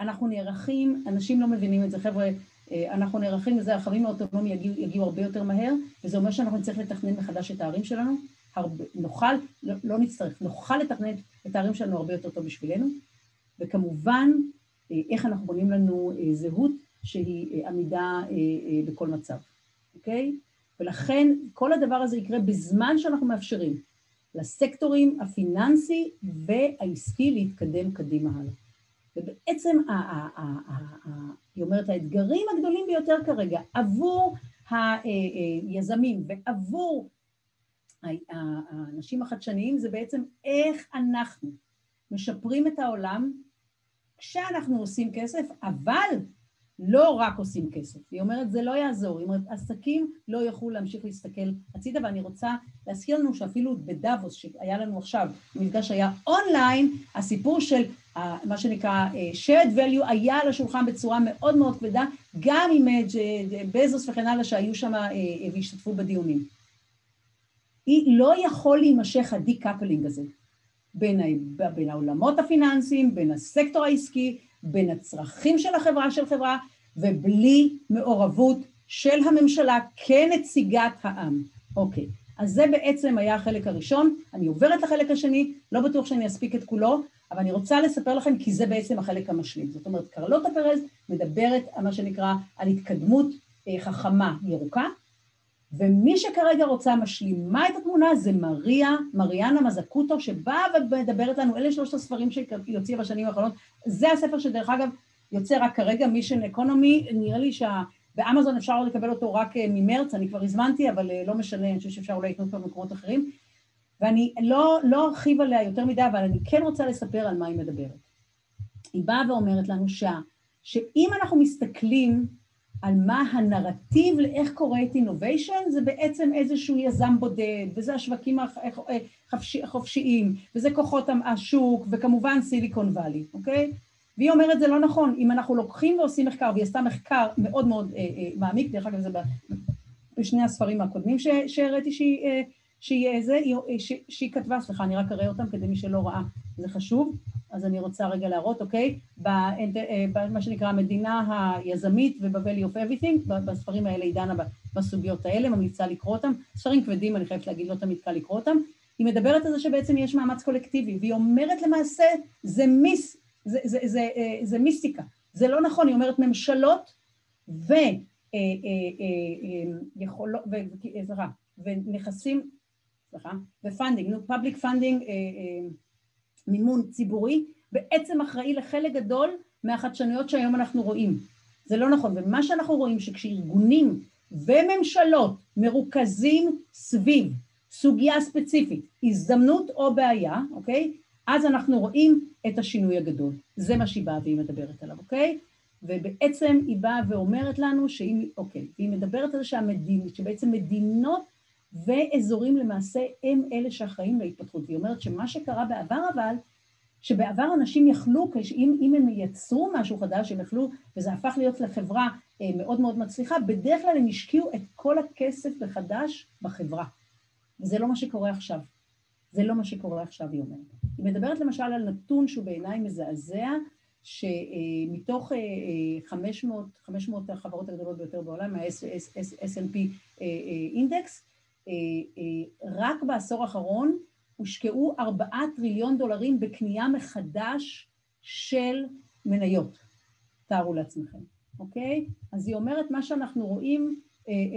אנחנו נערכים, אנשים לא מבינים את זה, חבר'ה, אה, אנחנו נערכים לזה, הרכבים האוטונומיים יגיעו, יגיעו הרבה יותר מהר, וזה אומר שאנחנו נצטרך לתכנן מחדש את הערים שלנו, הרבה, נוכל, לא, לא נצטרך, נוכל לתכנן את הערים שלנו הרבה יותר טוב בשבילנו, וכמובן, אה, איך אנחנו בונים לנו אה, זהות שהיא עמידה בכל מצב, אוקיי? ולכן כל הדבר הזה יקרה בזמן שאנחנו מאפשרים לסקטורים הפיננסי והעסקי להתקדם קדימה הלאה. ובעצם היא אומרת, האתגרים הגדולים ביותר כרגע עבור היזמים ועבור האנשים החדשניים זה בעצם איך אנחנו משפרים את העולם כשאנחנו עושים כסף, אבל לא רק עושים כסף. היא אומרת, זה לא יעזור. היא אומרת, עסקים לא יוכלו להמשיך להסתכל הצידה, ואני רוצה להזכיר לנו שאפילו בדאבוס, שהיה לנו עכשיו, המפגש היה אונליין, הסיפור של מה שנקרא shared value היה על השולחן בצורה מאוד מאוד כבדה, גם עם בזוס וכן הלאה שהיו שם והשתתפו בדיונים. היא לא יכול להימשך ה decoupling הזה בין, בין העולמות הפיננסיים, בין הסקטור העסקי, בין הצרכים של החברה של חברה, ובלי מעורבות של הממשלה כנציגת העם. אוקיי, אז זה בעצם היה החלק הראשון. אני עוברת לחלק השני, לא בטוח שאני אספיק את כולו, אבל אני רוצה לספר לכם כי זה בעצם החלק המשלים. זאת אומרת, קרלוטה פרז מדברת מה שנקרא, על התקדמות אה, חכמה ירוקה, ומי שכרגע רוצה משלימה את התמונה זה מריה, מריאנה מזקוטו, שבאה ומדברת לנו, אלה שלושת הספרים הוציאה בשנים האחרונות, זה הספר שדרך אגב יוצא רק כרגע, מישן אקונומי, נראה לי שבאמזון אפשר לקבל אותו רק אה, ממרץ, אני כבר הזמנתי, אבל אה, לא משנה, אני חושבת שאפשר אולי לקנות אותו במקומות אחרים, ואני לא, לא ארחיב עליה יותר מדי, אבל אני כן רוצה לספר על מה היא מדברת. היא באה ואומרת לנו שה, שאם אנחנו מסתכלים על מה הנרטיב לאיך קורית אינוביישן, זה בעצם איזשהו יזם בודד, וזה השווקים החופשיים, וזה כוחות השוק, וכמובן סיליקון וואלי, אוקיי? והיא אומרת זה לא נכון, אם אנחנו לוקחים ועושים מחקר, והיא עשתה מחקר מאוד מאוד אה, אה, מעמיק, דרך אגב זה בשני הספרים הקודמים שהראיתי שהיא, אה, שהיא, זה, שהיא, שהיא כתבה, סליחה, אני רק אראה אותם כדי מי שלא ראה, זה חשוב, אז אני רוצה רגע להראות, אוקיי? במה שנקרא המדינה היזמית וב-value of everything, בספרים האלה היא דנה בסוגיות האלה, ממליצה לקרוא אותם, ספרים כבדים, אני חייבת להגיד, לא תמיד קל לקרוא אותם, היא מדברת על זה שבעצם יש מאמץ קולקטיבי, והיא אומרת למעשה, זה מיס, זה, זה, זה, זה, זה מיסטיקה, זה לא נכון, היא אומרת ממשלות ו... יכולות, סליחה, ונכסים, סליחה, ו funding, נו, public funding, מימון ציבורי, בעצם אחראי לחלק גדול מהחדשנויות שהיום אנחנו רואים. זה לא נכון, ומה שאנחנו רואים שכשארגונים וממשלות מרוכזים סביב סוגיה ספציפית, הזדמנות או בעיה, אוקיי? אז אנחנו רואים את השינוי הגדול. זה מה שהיא באה והיא מדברת עליו, אוקיי? ובעצם היא באה ואומרת לנו שאם, אוקיי, והיא מדברת על זה שהמדין, שבעצם מדינות ואזורים למעשה הם אלה שאחראים להתפתחות. והיא אומרת שמה שקרה בעבר אבל, שבעבר אנשים יכלו, אם, אם הם יצרו משהו חדש, הם יכלו, וזה הפך להיות לחברה אה, מאוד מאוד מצליחה, בדרך כלל הם השקיעו את כל הכסף מחדש בחברה. וזה לא מה שקורה עכשיו. זה לא מה שקורה עכשיו, היא אומרת. היא מדברת למשל על נתון שהוא בעיניי מזעזע, שמתוך 500, 500 החברות הגדולות ביותר בעולם, ה-S&P אינדקס, רק בעשור האחרון הושקעו ארבעה טריליון דולרים בקנייה מחדש של מניות. תארו לעצמכם, אוקיי? אז היא אומרת, מה שאנחנו רואים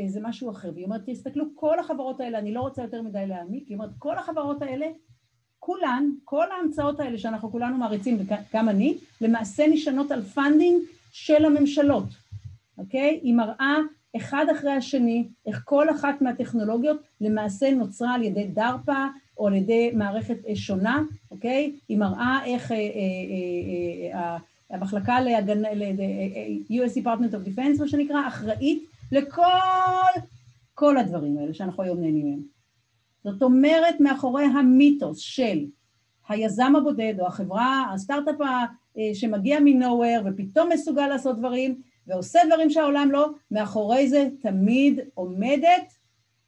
זה משהו אחר. והיא אומרת, תסתכלו, כל החברות האלה, אני לא רוצה יותר מדי להעמיק, היא אומרת, כל החברות האלה כולן, כל ההמצאות האלה שאנחנו כולנו מעריצים, וגם אני, למעשה נשענות על funding של הממשלות, אוקיי? היא מראה אחד אחרי השני איך כל אחת מהטכנולוגיות למעשה נוצרה על ידי DARPA או על ידי מערכת שונה, אוקיי? היא מראה איך אה, אה, אה, המחלקה להגנה, ל-US Department of Defense, מה שנקרא, אחראית לכל כל הדברים האלה שאנחנו היום נהנים מהם. זאת אומרת, מאחורי המיתוס של היזם הבודד או החברה, הסטארט-אפ שמגיע מנוהוור ופתאום מסוגל לעשות דברים ועושה דברים שהעולם לא, מאחורי זה תמיד עומדת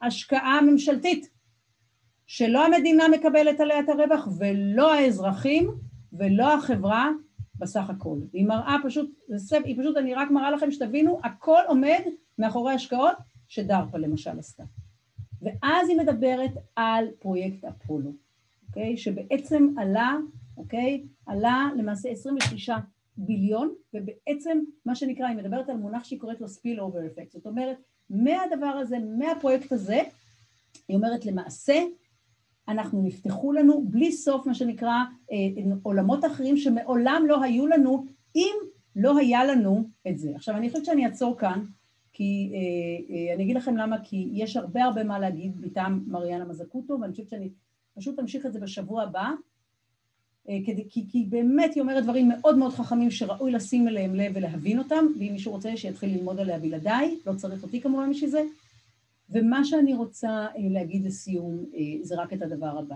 השקעה ממשלתית, שלא המדינה מקבלת עליה את הרווח ולא האזרחים ולא החברה בסך הכל. היא מראה פשוט, היא פשוט, אני רק מראה לכם שתבינו, הכל עומד מאחורי השקעות שדרפה למשל עשתה. ואז היא מדברת על פרויקט אפולו, אוקיי? שבעצם עלה, אוקיי? עלה למעשה 26 ביליון, ובעצם מה שנקרא, היא מדברת על מונח שהיא קוראת לו spill over effect, זאת אומרת, מהדבר הזה, מהפרויקט הזה, היא אומרת למעשה, אנחנו נפתחו לנו בלי סוף מה שנקרא אה, עולמות אחרים שמעולם לא היו לנו אם לא היה לנו את זה. עכשיו אני חושבת שאני אעצור כאן כי אה, אה, אני אגיד לכם למה, כי יש הרבה הרבה מה להגיד מטעם מריאנה מזקוטו, ואני חושבת שאני פשוט אמשיך את זה בשבוע הבא, כי, כי באמת היא אומרת דברים מאוד מאוד חכמים שראוי לשים אליהם לב ולהבין אותם, ואם מישהו רוצה שיתחיל ללמוד עליה בלעדיי, לא צריך אותי כמובן בשביל זה. ומה שאני רוצה להגיד לסיום זה רק את הדבר הבא.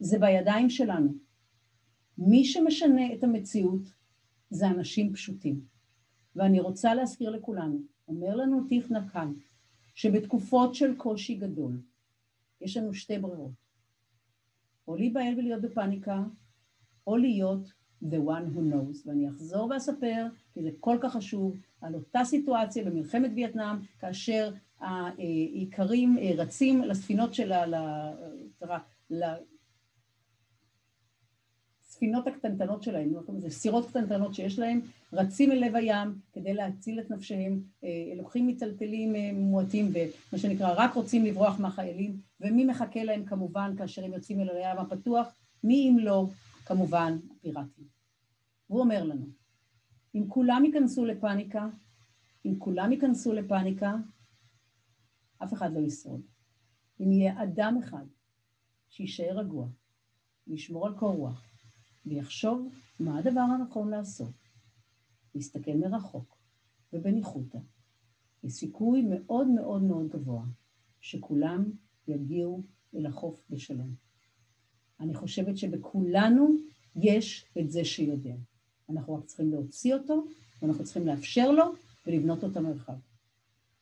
זה בידיים שלנו. מי שמשנה את המציאות זה אנשים פשוטים. ואני רוצה להזכיר לכולנו, אומר לנו טיף נקן, שבתקופות של קושי גדול יש לנו שתי ברירות, או להיבהל ולהיות בפאניקה, או להיות the one who knows. ואני אחזור ואספר, כי זה כל כך חשוב, על אותה סיטואציה במלחמת וייטנאם, כאשר האיכרים רצים לספינות של ה... הספינות הקטנטנות שלהם, זה סירות קטנטנות שיש להם, רצים אל לב הים כדי להציל את נפשיהם, אה, לוקחים מיטלטלים אה, מועטים ומה שנקרא רק רוצים לברוח מהחיילים, ומי מחכה להם כמובן כאשר הם יוצאים אל הים הפתוח? מי אם לא, כמובן, הפיראטים. הוא אומר לנו, אם כולם ייכנסו לפאניקה, אם כולם ייכנסו לפאניקה, אף אחד לא ישרוד. אם יהיה אדם אחד שיישאר רגוע, וישמור על קור רוח, ויחשוב מה הדבר הנכון לעשות, להסתכל מרחוק ובניחותא. יש סיכוי מאוד מאוד מאוד גבוה שכולם יגיעו אל החוף בשלום. אני חושבת שבכולנו יש את זה שיודע. אנחנו רק צריכים להוציא אותו, ואנחנו צריכים לאפשר לו ולבנות לו את המרחב.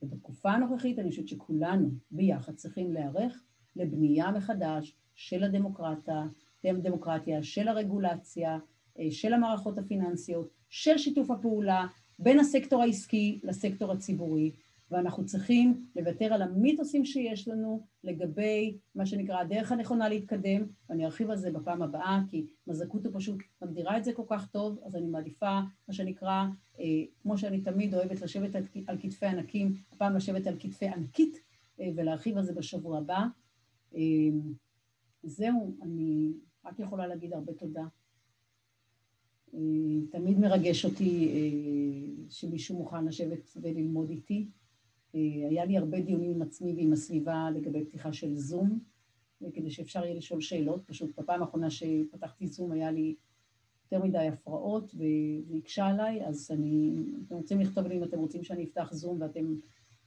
ובתקופה הנוכחית אני חושבת שכולנו ביחד צריכים להיערך לבנייה מחדש של הדמוקרטיה, דמוקרטיה, של הרגולציה, אה, של המערכות הפיננסיות, של שיתוף הפעולה בין הסקטור העסקי לסקטור הציבורי, ואנחנו צריכים לוותר על המיתוסים שיש לנו לגבי מה שנקרא הדרך הנכונה להתקדם, ואני ארחיב על זה בפעם הבאה, כי מזקותו פשוט מגדירה את זה כל כך טוב, אז אני מעדיפה מה שנקרא, אה, כמו שאני תמיד אוהבת לשבת על, כתפי ענקים, הפעם לשבת על כתפי ענקית אה, ולהרחיב על זה בשבוע הבא. זהו, אני רק יכולה להגיד הרבה תודה. אה, תמיד מרגש אותי אה, שמישהו מוכן לשבת וללמוד איתי. אה, היה לי הרבה דיונים עם עצמי ועם הסביבה לגבי פתיחה של זום, כדי שאפשר יהיה לשאול שאלות. פשוט בפעם האחרונה שפתחתי זום היה לי יותר מדי הפרעות וזה הקשה עליי, אז אני... אתם רוצים לכתוב לי אם אתם רוצים שאני אפתח זום ואתם...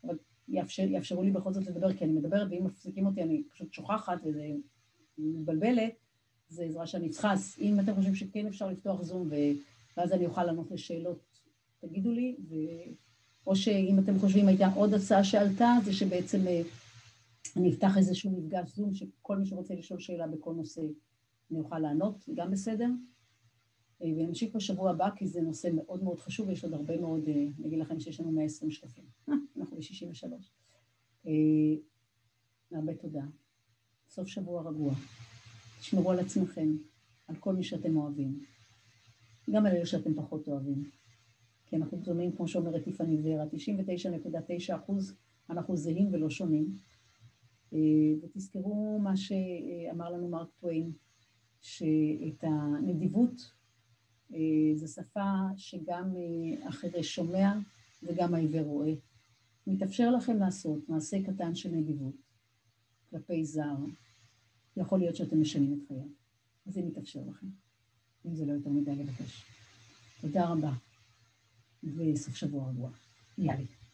אבל יאפשר, יאפשרו לי בכל זאת לדבר, כי אני מדברת ואם מפסיקים אותי אני פשוט שוכחת וזה מבלבלת, זה עזרה שאני צריכה. אז אם אתם חושבים שכן אפשר לפתוח זום ואז אני אוכל לענות לשאלות, תגידו לי, ו... או שאם אתם חושבים, הייתה עוד הצעה שעלתה, זה שבעצם אה, אני אפתח איזשהו מפגש זום, שכל מי שרוצה לשאול שאלה בכל נושא, אני אוכל לענות, גם בסדר. אה, ונמשיך בשבוע הבא, כי זה נושא מאוד מאוד חשוב, ויש עוד הרבה מאוד, אה, אני אגיד לכם שיש לנו 120 שקפים. אנחנו ב-63. הרבה תודה. סוף שבוע רגוע. תשמרו על עצמכם, על כל מי שאתם אוהבים. גם על אלה שאתם פחות אוהבים. כי אנחנו דומים, כמו שאומרת יפני ורה, 99.9 אחוז אנחנו זהים ולא שונים. אה, ותזכרו מה שאמר לנו מרק טוויין, שאת הנדיבות אה, זו שפה שגם אה, החירש שומע וגם העיוור רואה. מתאפשר לכם לעשות מעשה קטן של נדיבות כלפי זר, יכול להיות שאתם משנים את חייו. אז זה מתאפשר לכם, אם זה לא יותר מדי לבקש. תודה רבה. וסוף שבוע רגוע. יאללה.